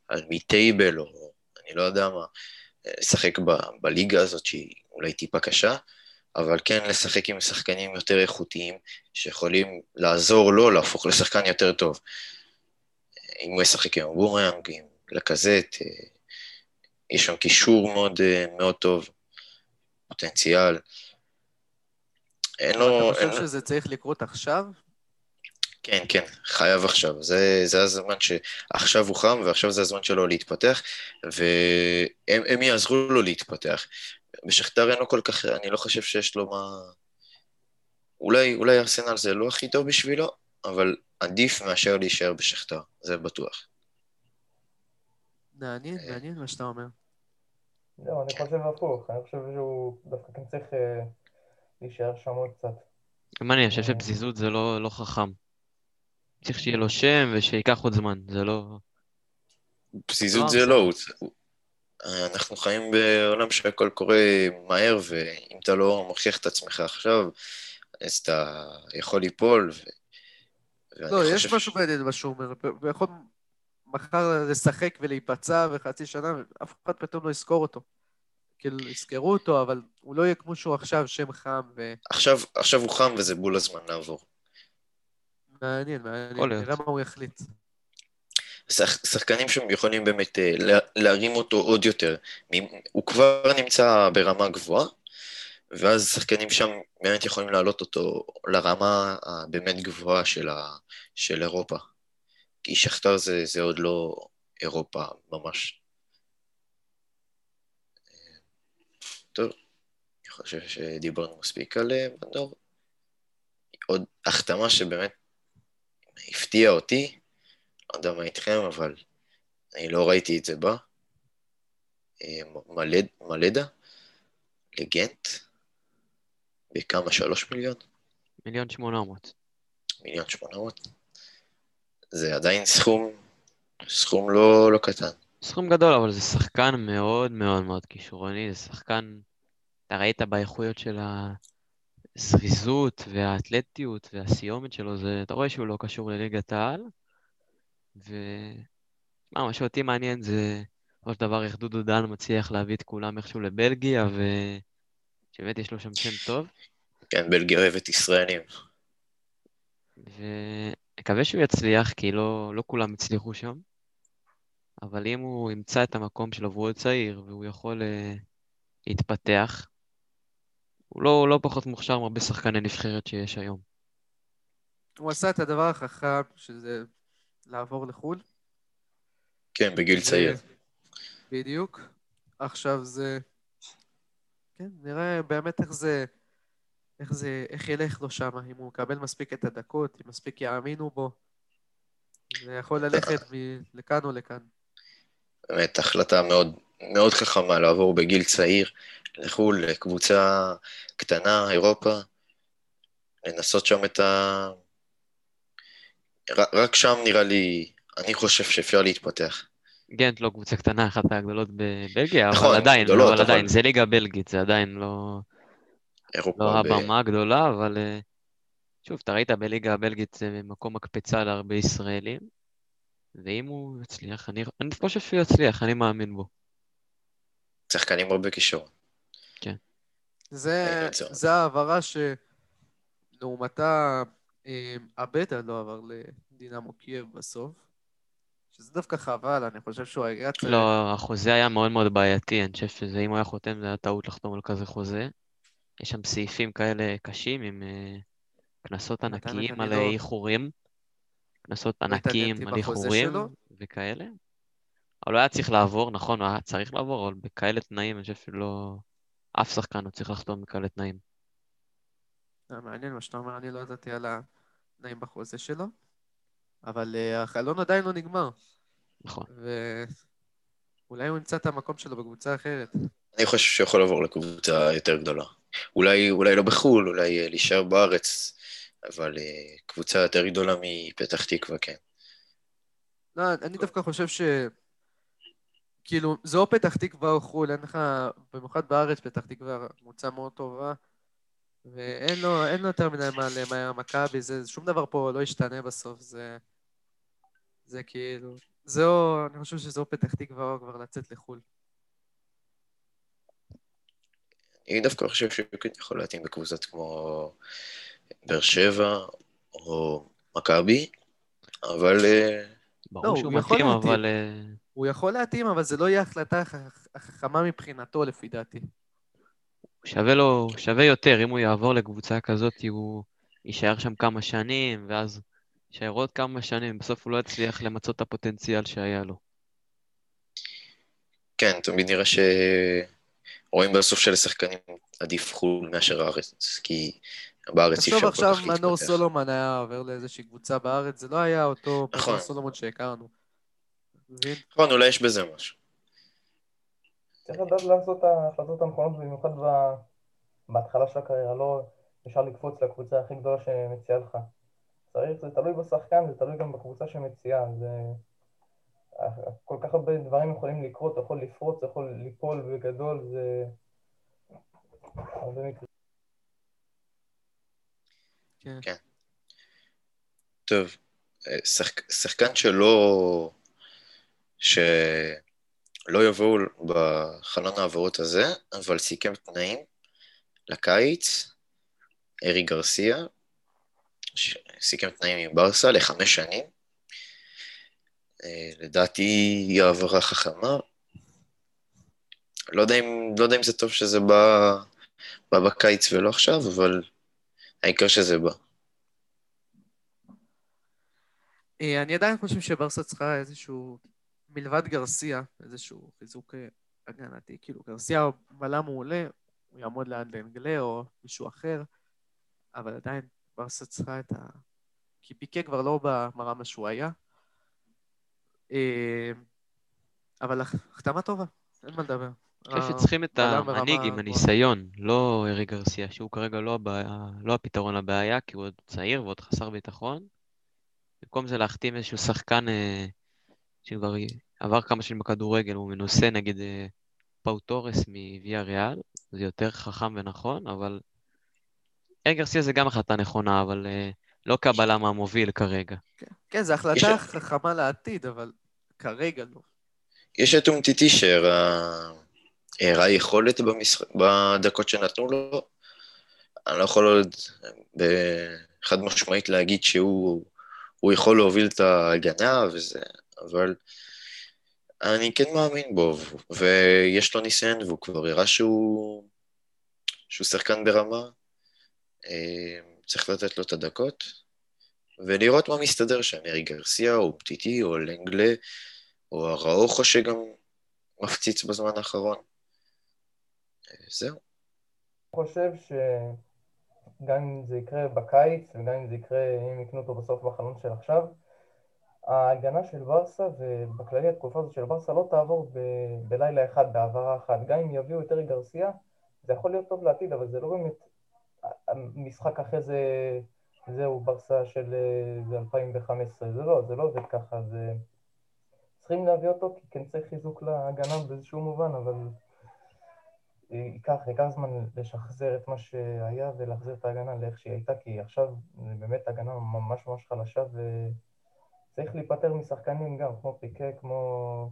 על מי-טייבל, או אני לא יודע מה, אה, לשחק ב, בליגה הזאת שהיא אולי טיפה קשה, אבל כן לשחק עם שחקנים יותר איכותיים, שיכולים לעזור לו להפוך לשחקן יותר טוב. אם הוא ישחק עם בורנג, עם לקזט, אה, יש שם קישור מאוד, אה, מאוד טוב, פוטנציאל. אין לו... אתה אין חושב לו... שזה צריך לקרות עכשיו? כן, כן, חייב עכשיו. זה, זה הזמן שעכשיו הוא חם, ועכשיו זה הזמן שלו להתפתח, והם הם יעזרו לו להתפתח. בשכתר אין לו כל כך, אני לא חושב שיש לו מה... אולי, אולי ארסנל זה לא הכי טוב בשבילו, אבל עדיף מאשר להישאר בשכתר, זה בטוח. מעניין, מעניין מה שאתה אומר. זהו, אני חושב הפוך, אני חושב שהוא דווקא כן צריך אה, להישאר שם עוד קצת. גם אני חושב שפזיזות זה לא, לא חכם. צריך שיהיה לו שם ושייקח עוד זמן, זה לא... פזיזות לא, זה לא, אנחנו חיים בעולם שהכל קורה מהר, ואם אתה לא מוכיח את עצמך עכשיו, אז אתה יכול ליפול. ו... לא, יש חושב משהו בעניין מה שהוא אומר. הוא יכול מחר לשחק ולהיפצע וחצי שנה, ואף אחד פתאום לא יזכור אותו. כאילו, יזכרו אותו, אבל הוא לא יהיה כמו שהוא עכשיו, שם חם ו... עכשיו, עכשיו הוא חם וזה בול הזמן לעבור. מעניין, מעניין. נראה מה הוא יחליט. שח, שחקנים שם יכולים באמת אה, לה- להרים אותו עוד יותר. הוא כבר נמצא ברמה גבוהה, ואז שחקנים שם באמת יכולים להעלות אותו לרמה הבאמת גבוהה של, ה, של אירופה. כי שכתר זה, זה עוד לא אירופה ממש. אה, טוב, אני חושב שדיברנו מספיק על אה, בנדור. עוד החתמה שבאמת הפתיעה אותי, לא יודע מה איתכם, אבל אני לא ראיתי את זה בה. אה, מלד, מלדה, לגנט, בכמה? שלוש מיליון? מיליון שמונה מאות. מיליון שמונה מאות? זה עדיין סכום, סכום לא, לא קטן. סכום גדול, אבל זה שחקן מאוד מאוד מאוד כישרוני, זה שחקן, אתה ראית באיכויות של הזריזות והאתלטיות והסיומת שלו, זה, אתה רואה שהוא לא קשור לליגת העל, ו... מה, מה שאותי מעניין זה, בסופו של דבר, איך דודו דן מצליח להביא את כולם איכשהו לבלגיה, ושבאמת יש לו שם שם טוב, כן, בלגיה אוהבת ישראלים. ומקווה שהוא יצליח, כי לא, לא כולם הצליחו שם. אבל אם הוא ימצא את המקום שלו והוא עוד צעיר והוא יכול uh, להתפתח, הוא לא, הוא לא פחות מוכשר מהרבה שחקני נבחרת שיש היום. הוא עשה את הדבר החכם, שזה לעבור לחו"ל. כן, בגיל צעיר. בדיוק. עכשיו זה... כן, נראה באמת איך זה... איך זה... איך ילך לו שם, אם הוא מקבל מספיק את הדקות, אם מספיק יאמינו בו. זה יכול ללכת לכאן או לכאן. באמת החלטה מאוד, מאוד חכמה לעבור בגיל צעיר לחו"ל, לקבוצה קטנה, אירופה, לנסות שם את ה... רק שם נראה לי, אני חושב שאפשר להתפתח. גנט לא קבוצה קטנה, אחת מהגדולות בבלגיה, נכון, אבל עדיין, גדולות, אבל עדיין, אבל- זה ליגה בלגית, זה עדיין לא, אירופה לא ב... הבמה הגדולה, אבל אה, שוב, אתה ראית בליגה הבלגית זה מקום מקפצה להרבה ישראלים, ואם הוא יצליח, אני, אני חושב שהוא יצליח, אני מאמין בו. שחקנים הרבה כישרון. זה, הייתי רוצה. זה העברה שלעומתה אה, עבדה לא עבר לדינמו קייב בסוף. שזה דווקא חבל, אני חושב שהוא היה צריך... לא, החוזה היה מאוד מאוד בעייתי, אני חושב שזה, אם הוא היה חותם, זה היה טעות לחתום על כזה חוזה. יש שם סעיפים כאלה קשים עם אה, קנסות ענקיים על איחורים, קנסות ענקיים על איחורים. וכאלה. אבל הוא היה צריך לעבור, נכון, הוא היה צריך לעבור, אבל בכאלה תנאים, אני חושב שלא... אף שחקן לא צריך לחתום בכאלה תנאים. אה, מעניין מה שאתה אומר, אני לא ידעתי על התנאים בחוזה שלו. אבל אה, החלון עדיין לא נגמר, נכון. ואולי הוא ימצא את המקום שלו בקבוצה אחרת. אני חושב שהוא יכול לעבור לקבוצה יותר גדולה. אולי, אולי לא בחו"ל, אולי אה, להישאר בארץ, אבל אה, קבוצה יותר גדולה מפתח תקווה, כן. לא, אני דווקא חושב ש... כאילו, זה או פתח תקווה או חו"ל, אין לך, במיוחד בארץ, פתח תקווה קבוצה מאוד טובה, ואין לו, אין לו יותר מדי מה למהר מכבי, זה, שום דבר פה לא ישתנה בסוף, זה... זה כאילו... זה או, אני חושב שזה או פתח תקווה או כבר לצאת לחו"ל. אני דווקא חושב שהוא כן יכול להתאים בקבוצות כמו באר שבע או מכבי, אבל אה, לא, ברור שהוא הוא יכול מתאים, להתאים. אבל... אה, הוא יכול להתאים, אבל זה לא יהיה ההחלטה החכ- החכמה מבחינתו, לפי דעתי. שווה לו, שווה יותר, אם הוא יעבור לקבוצה כזאת, הוא יישאר שם כמה שנים, ואז יישאר עוד כמה שנים, בסוף הוא לא יצליח למצות את הפוטנציאל שהיה לו. כן, תמיד נראה שרואים בסוף שלשחקנים עדיף חו"ל מאשר הארץ, כי בארץ אי תחשוב אפשר עכשיו כל כך מנור להתפתח. סולומון היה עובר לאיזושהי קבוצה בארץ, זה לא היה אותו נכון. מנור סולומון שהכרנו. נכון, אולי יש בזה משהו. צריך לדעת לעשות את ההחלטות הנכונות, במיוחד ב- בהתחלה של הקריירה, לא ישר לקפוץ לקבוצה הכי גדולה שמציעה לך. צריך, זה תלוי בשחקן, זה תלוי גם בקבוצה שמציעה, זה... כל כך הרבה דברים יכולים לקרות, אתה יכול לפרוץ, אתה יכול ליפול בגדול, זה... הרבה מקרים. כן. טוב, אה, שחק... שחקן שלא... שלא לא יבואו בחלון העברות הזה, אבל סיכם תנאים לקיץ, ארי גרסיה, סיכם תנאים עם ברסה לחמש שנים. אה, לדעתי היא העברה חכמה. לא יודע, אם, לא יודע אם זה טוב שזה בא, בא בקיץ ולא עכשיו, אבל העיקר שזה בא. אה, אני עדיין חושב שברסה צריכה איזשהו, מלבד גרסיה, איזשהו חיזוק אה, הגנתי. כאילו, גרסיה בלם מעולה, הוא יעמוד ליד לאנגלה או מישהו אחר, אבל עדיין ברסה צריכה את ה... כי פיקה כבר לא במרמה שהוא היה. אה, אבל החתמה טובה, אין מה לדבר. אני חושב שצריכים את המנהיג עם הניסיון, לא ארי גרסיה, שהוא כרגע לא, הבעיה, לא הפתרון לבעיה, כי הוא עוד צעיר ועוד חסר ביטחון. במקום זה להחתים איזשהו שחקן אה, שכבר עבר כמה שנים בכדורגל, הוא מנוסה נגיד אה, פאו תורס מוויה ריאל, זה יותר חכם ונכון, אבל ארי גרסיה זה גם החלטה נכונה, אבל אה, לא כבלם המוביל כרגע. כן, כן זו החלטה חכמה לעתיד, אבל כרגע לא. יש את אומטיטי שהראה יכולת במשח... בדקות שנתנו לו. אני לא יכול עוד חד משמעית להגיד שהוא יכול להוביל את ההגנה וזה, אבל אני כן מאמין בו, ויש לו ניסיון, והוא כבר הראה שהוא, שהוא שחקן ברמה. אה, צריך לתת לו את הדקות, ולראות מה מסתדר שם, ארי גרסיה, או פטיטי, או לנגלה, או הראוכו שגם מפציץ בזמן האחרון. זהו. אני חושב שגם אם זה יקרה בקיץ, וגם אם זה יקרה, אם יקנו אותו בסוף בחלון של עכשיו, ההגנה של ברסה, ובכללי התקופה הזאת של ברסה, לא תעבור ב- בלילה אחד, בהעברה אחת. גם אם יביאו את ארי גרסיה, זה יכול להיות טוב לעתיד, אבל זה לא באמת המשחק אחרי זה, זהו, ברסה של 2015. זה לא, זה לא עובד ככה, זה... צריכים להביא אותו, כי כן צריך חיזוק להגנה באיזשהו מובן, אבל ייקח, ייקח זמן לשחזר את מה שהיה ולהחזיר את ההגנה לאיך שהיא הייתה, כי עכשיו באמת הגנה ממש ממש חלשה, וצריך להיפטר משחקנים גם, כמו פיקה, כמו,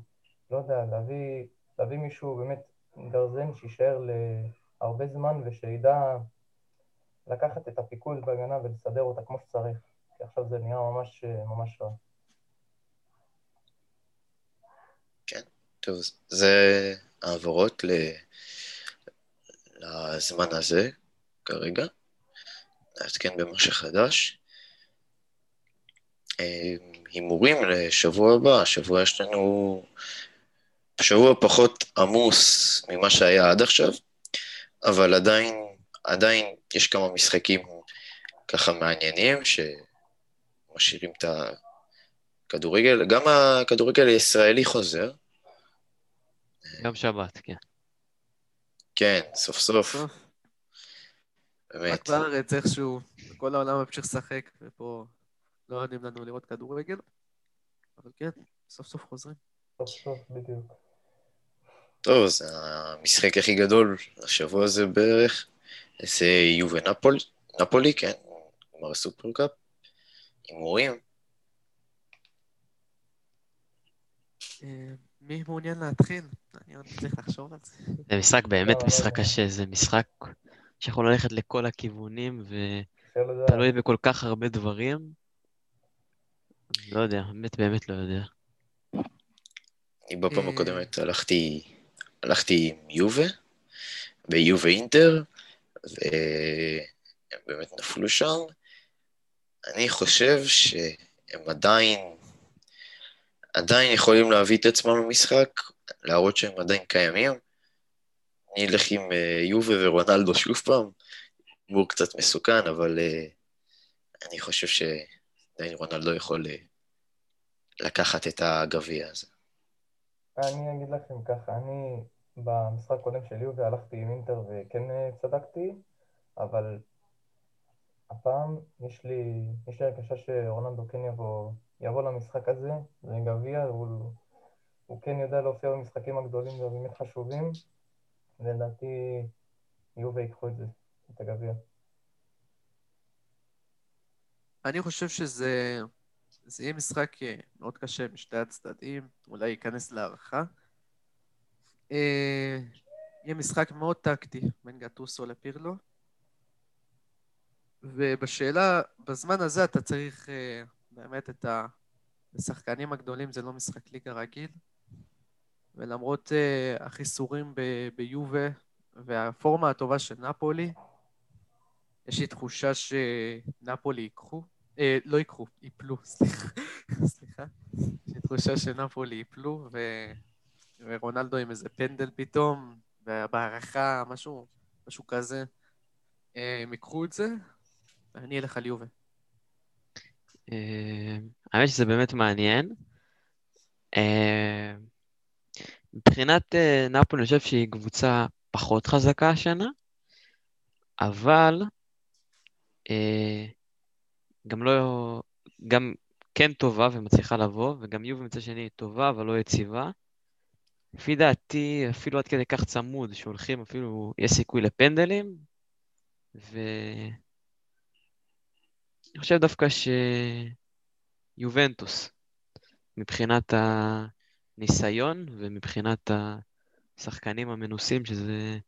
לא יודע, להביא, להביא מישהו באמת גרזן שיישאר להרבה זמן ושידע לקחת את הפיקוד בהגנה ולסדר אותה כמו שצריך, כי עכשיו זה נראה ממש ממש רע. כן, טוב, זה העברות ל... לזמן הזה כרגע, נעדכן במה שחדש. הימורים לשבוע הבא, השבוע יש לנו שבוע פחות עמוס ממה שהיה עד עכשיו, אבל עדיין עדיין יש כמה משחקים ככה מעניינים שמשאירים את הכדורגל, גם הכדורגל הישראלי חוזר. גם שבת, כן. כן, סוף סוף. באמת. רק בארץ איכשהו, כל העולם ממשיך לשחק, ופה לא יודעים לנו לראות כדורגל, אבל כן, סוף סוף חוזרים. סוף סוף, בדיוק. טוב, זה המשחק הכי גדול השבוע הזה בערך. זה יובה נפול, נפולי, כן, כלומר הסופרקאפ, הימורים. אה, מי מעוניין להתחיל? אני עוד צריך לחשוב על זה. זה משחק באמת משחק קשה, זה משחק שיכול ללכת לכל הכיוונים, ותלוי בכל כך הרבה דברים. לא יודע, באמת באמת לא יודע. אני בפעם אה. הקודמת הלכתי, הלכתי עם יובה, ביובה אינטר, והם באמת נפלו שם. אני חושב שהם עדיין, עדיין יכולים להביא את עצמם למשחק, להראות שהם עדיין קיימים. אני אלך עם אה, יובה ורונלדו שוב פעם, הימור קצת מסוכן, אבל uh, אני חושב שעדיין רונלדו יכול לקחת את הגביע הזה. אני אגיד לכם ככה, אני במשחק קודם של יובה הלכתי עם אינטר וכן אה, צדקתי, אבל הפעם יש לי, יש לי הרגשה שרונלדו כן יבוא, יבוא למשחק הזה, זה גביע, הוא, הוא כן יודע להופיע במשחקים הגדולים והבאמת חשובים, ולדעתי יובה ייקחו את זה, את הגביע. אני חושב שזה זה יהיה משחק אה, מאוד קשה משתי הצדדים, אולי ייכנס להערכה. אה, יהיה משחק מאוד טקטי בין גטוסו לפירלו. ובשאלה, בזמן הזה אתה צריך אה, באמת את השחקנים הגדולים, זה לא משחק ליגה רגיל. ולמרות החיסורים ביובה והפורמה הטובה של נפולי, יש לי תחושה שנפולי ייקחו, אה, לא ייקחו, ייפלו, סליחה, סליחה. יש לי תחושה שנפולי ייפלו, ו... ורונלדו עם איזה פנדל פתאום, בהערכה, משהו, משהו כזה, אה, הם ייקחו את זה, ואני אלך על יובה. אה, האמת שזה באמת מעניין. אה, מבחינת נפולי, אני חושב שהיא קבוצה פחות חזקה השנה, אבל גם לא, גם כן טובה ומצליחה לבוא, וגם יובי מצד שני טובה אבל לא יציבה. לפי דעתי, אפילו עד כדי כך צמוד, שהולכים אפילו, יש סיכוי לפנדלים, ואני חושב דווקא שיובנטוס, מבחינת הניסיון ומבחינת השחקנים המנוסים, שזה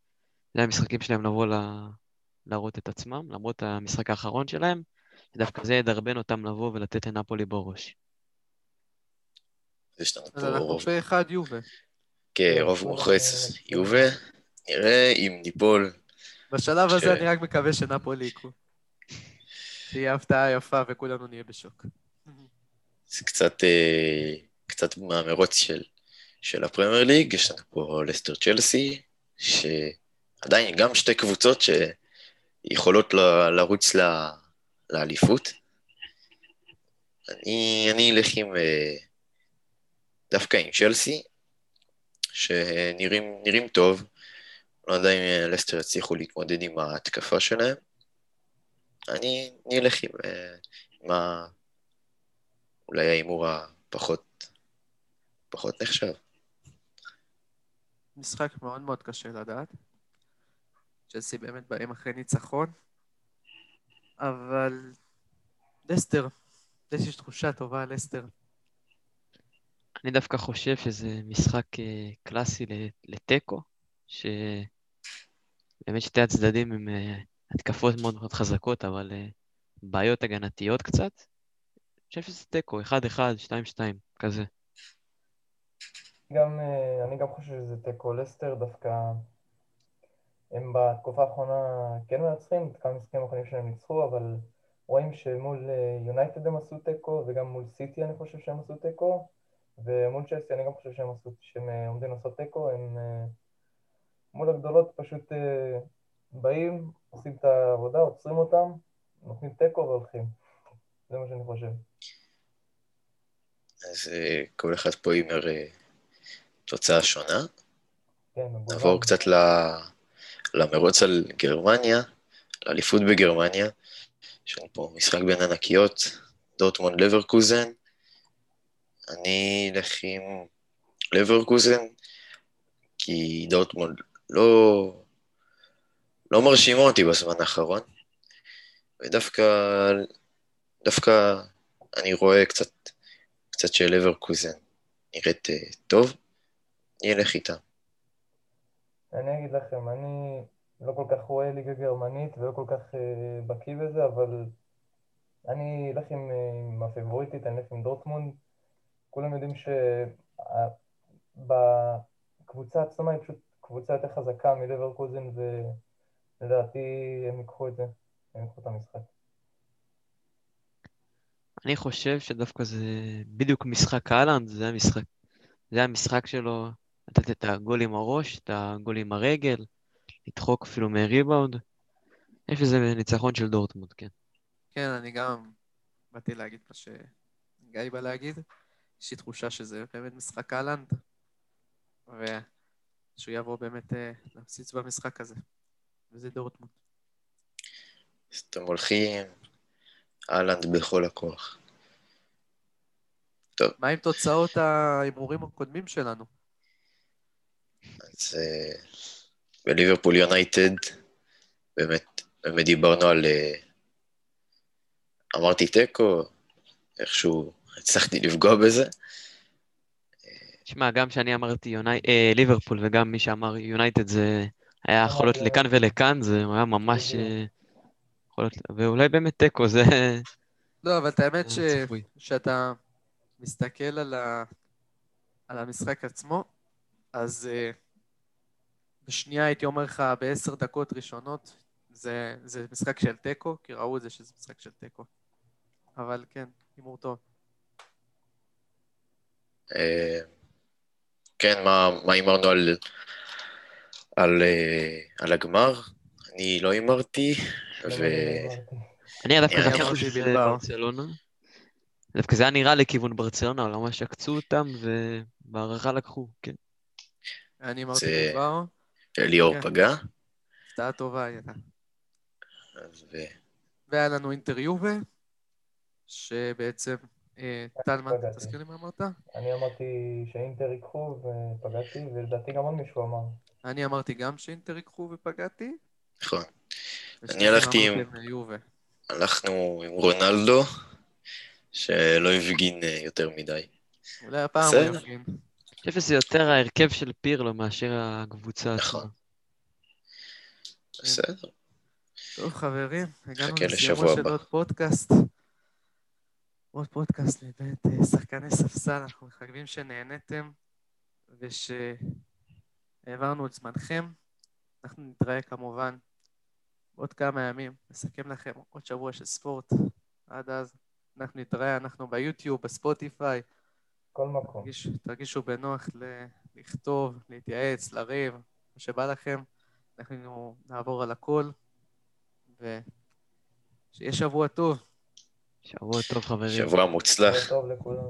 זה המשחקים שלהם לבוא ל... להראות את עצמם, למרות המשחק האחרון שלהם, דווקא זה ידרבן אותם לבוא ולתת לנפולי בראש. יש לנו פה אנחנו רוב, פה אחד יובה. כן, רוב מוחץ יובה, נראה אם ניפול. בשלב הזה אני רק מקווה שנפולי יקחו. תהיה הפתעה יפה וכולנו נהיה בשוק. זה קצת, אה, קצת מהמרוץ של, של הפרמייר ליג, יש לנו פה לסטר צ'לסי, שעדיין גם שתי קבוצות שיכולות ל- לרוץ ל- לאליפות. אני, אני אלך עם, אה, דווקא עם צ'לסי, שנראים נראים טוב. לא יודע אם אה, לסטר יצליחו להתמודד עם ההתקפה שלהם. אני, אני אלך עם, אה, עם ה... אולי ההימור הפחות פחות נחשב. משחק מאוד מאוד קשה לדעת. צ'לסי באמת באים אחרי ניצחון, אבל לסטר, יש לי תחושה טובה על לסטר. אני דווקא חושב שזה משחק אה, קלאסי ל- לתיקו, שבאמת שתי הצדדים הם אה, התקפות מאוד מאוד חזקות, אבל אה, בעיות הגנתיות קצת. אני חושב שזה תיקו, 1-1, 2-2, כזה. גם, אני גם חושב שזה תיקו לסטר, דווקא הם בתקופה האחרונה כן מנצחים, את כמה משחקים האחרונים שהם ניצחו, אבל רואים שמול אה, יונייטד הם עשו תיקו, וגם מול סיטי אני חושב שהם עשו תיקו, ומול צ'לסי אני גם חושב שהם, עשו, שהם אה, עומדים לעשות תיקו, הם אה, מול הגדולות פשוט אה, באים, עושים את העבודה, עוצרים אותם, נותנים תיקו והולכים. זה מה שאני חושב. אז אה, כל אחד פה הימר אה, תוצאה שונה. כן. נעבור קצת ל- למרוץ על גרמניה, לאליפות בגרמניה. יש לנו פה משחק בין ענקיות, דורטמונד לברקוזן. אני אלך עם לברקוזן, כי דורטמונד לא, לא מרשימה אותי בזמן האחרון, ודווקא דווקא אני רואה קצת, קצת של לברקוזן נראית אה, טוב, אני אלך איתה. אני אגיד לכם, אני לא כל כך רואה ליגה גרמנית ולא כל כך אה, בקיא בזה, אבל אני אלך עם, אה, עם הפייבוריטית, אני אלך עם דורטמונד. כולם יודעים שבקבוצה עצמה היא פשוט קבוצה יותר חזקה מלברקוזן, ולדעתי הם ייקחו את זה, הם ייקחו את המשחק. אני חושב שדווקא זה בדיוק משחק אהלנד, זה המשחק, זה המשחק שלו, לתת את הגול עם הראש, את הגול עם הרגל, לדחוק אפילו מריבאונד. יש איזה ניצחון של דורטמונד, כן. כן, אני גם באתי להגיד מה שגיא בא להגיד. יש לי תחושה שזה באמת משחק אהלנד, ושהוא יבוא באמת אה, להפציץ במשחק הזה, וזה דורטמונד. אז אתם הולכים אהלנד בכל הכוח. מה עם תוצאות ההימורים הקודמים שלנו? אז אה, בליברפול יונייטד, באמת, באמת דיברנו על... אה, אמרתי תיקו, איכשהו הצלחתי לפגוע בזה. אה, שמע, גם שאני אמרתי יוני... אה, ליברפול וגם מי שאמר יונייטד זה היה יכול להיות אמרתי לכאן ולכאן, זה היה ממש... אה, יכול להיות... ואולי באמת תיקו, זה לא, אבל את האמת ש... שאתה מסתכל על, ה... על המשחק עצמו, אז uh, בשנייה הייתי אומר לך בעשר דקות ראשונות, זה, זה משחק של תיקו, כי ראו את זה שזה משחק של תיקו. אבל כן, הימור טוב. אה, כן, מה הימרנו על, על, אה, על הגמר? אני לא הימרתי, גם ו... אני לא. אני דווקא חשבתי אמרתי שזה. ברצלונה. דווקא זה היה נראה לכיוון ברצלונה, אבל ממש עקצו אותם ובהערכה לקחו, כן. אני אמרתי זה- בלבאו, ליאור כן. פגע. הפתעה טובה הייתה. אז, ו- והיה לנו אינטר יובה, שבעצם, אה, טלמן. תזכיר לי מה אמרת? אני אמרתי שאינטר ייקחו ופגעתי, ולדעתי גם עוד מישהו אמר. אני אמרתי גם שאינטר ייקחו ופגעתי. נכון. ושניכם הלכתי עם-. הלכנו עם רונלדו, שלא הפגין אה, יותר מדי. אולי הפעם הוא. יפגין. חושב שזה יותר ההרכב של פירלו מאשר הקבוצה נכון. עצמה. בסדר. טוב, חברים, הגענו לסיומו לשבוע של. עוד פודקאסט. עוד פודקאסט מבית אה, שחקני ספסל, אנחנו מקווים שנהניתם ושהעברנו את זמנכם. אנחנו נתראה כמובן בעוד כמה ימים, נסכם לכם עוד שבוע של ספורט. עד אז אנחנו נתראה, אנחנו ביוטיוב, בספוטיפיי. כל מקום. תרגיש, תרגישו בנוח ל- לכתוב, להתייעץ, לריב, מה שבא לכם. אנחנו נעבור על הכל, ושיהיה שבוע טוב. שבוע טוב, חברים. שבוע מוצלח. טוב לכולם.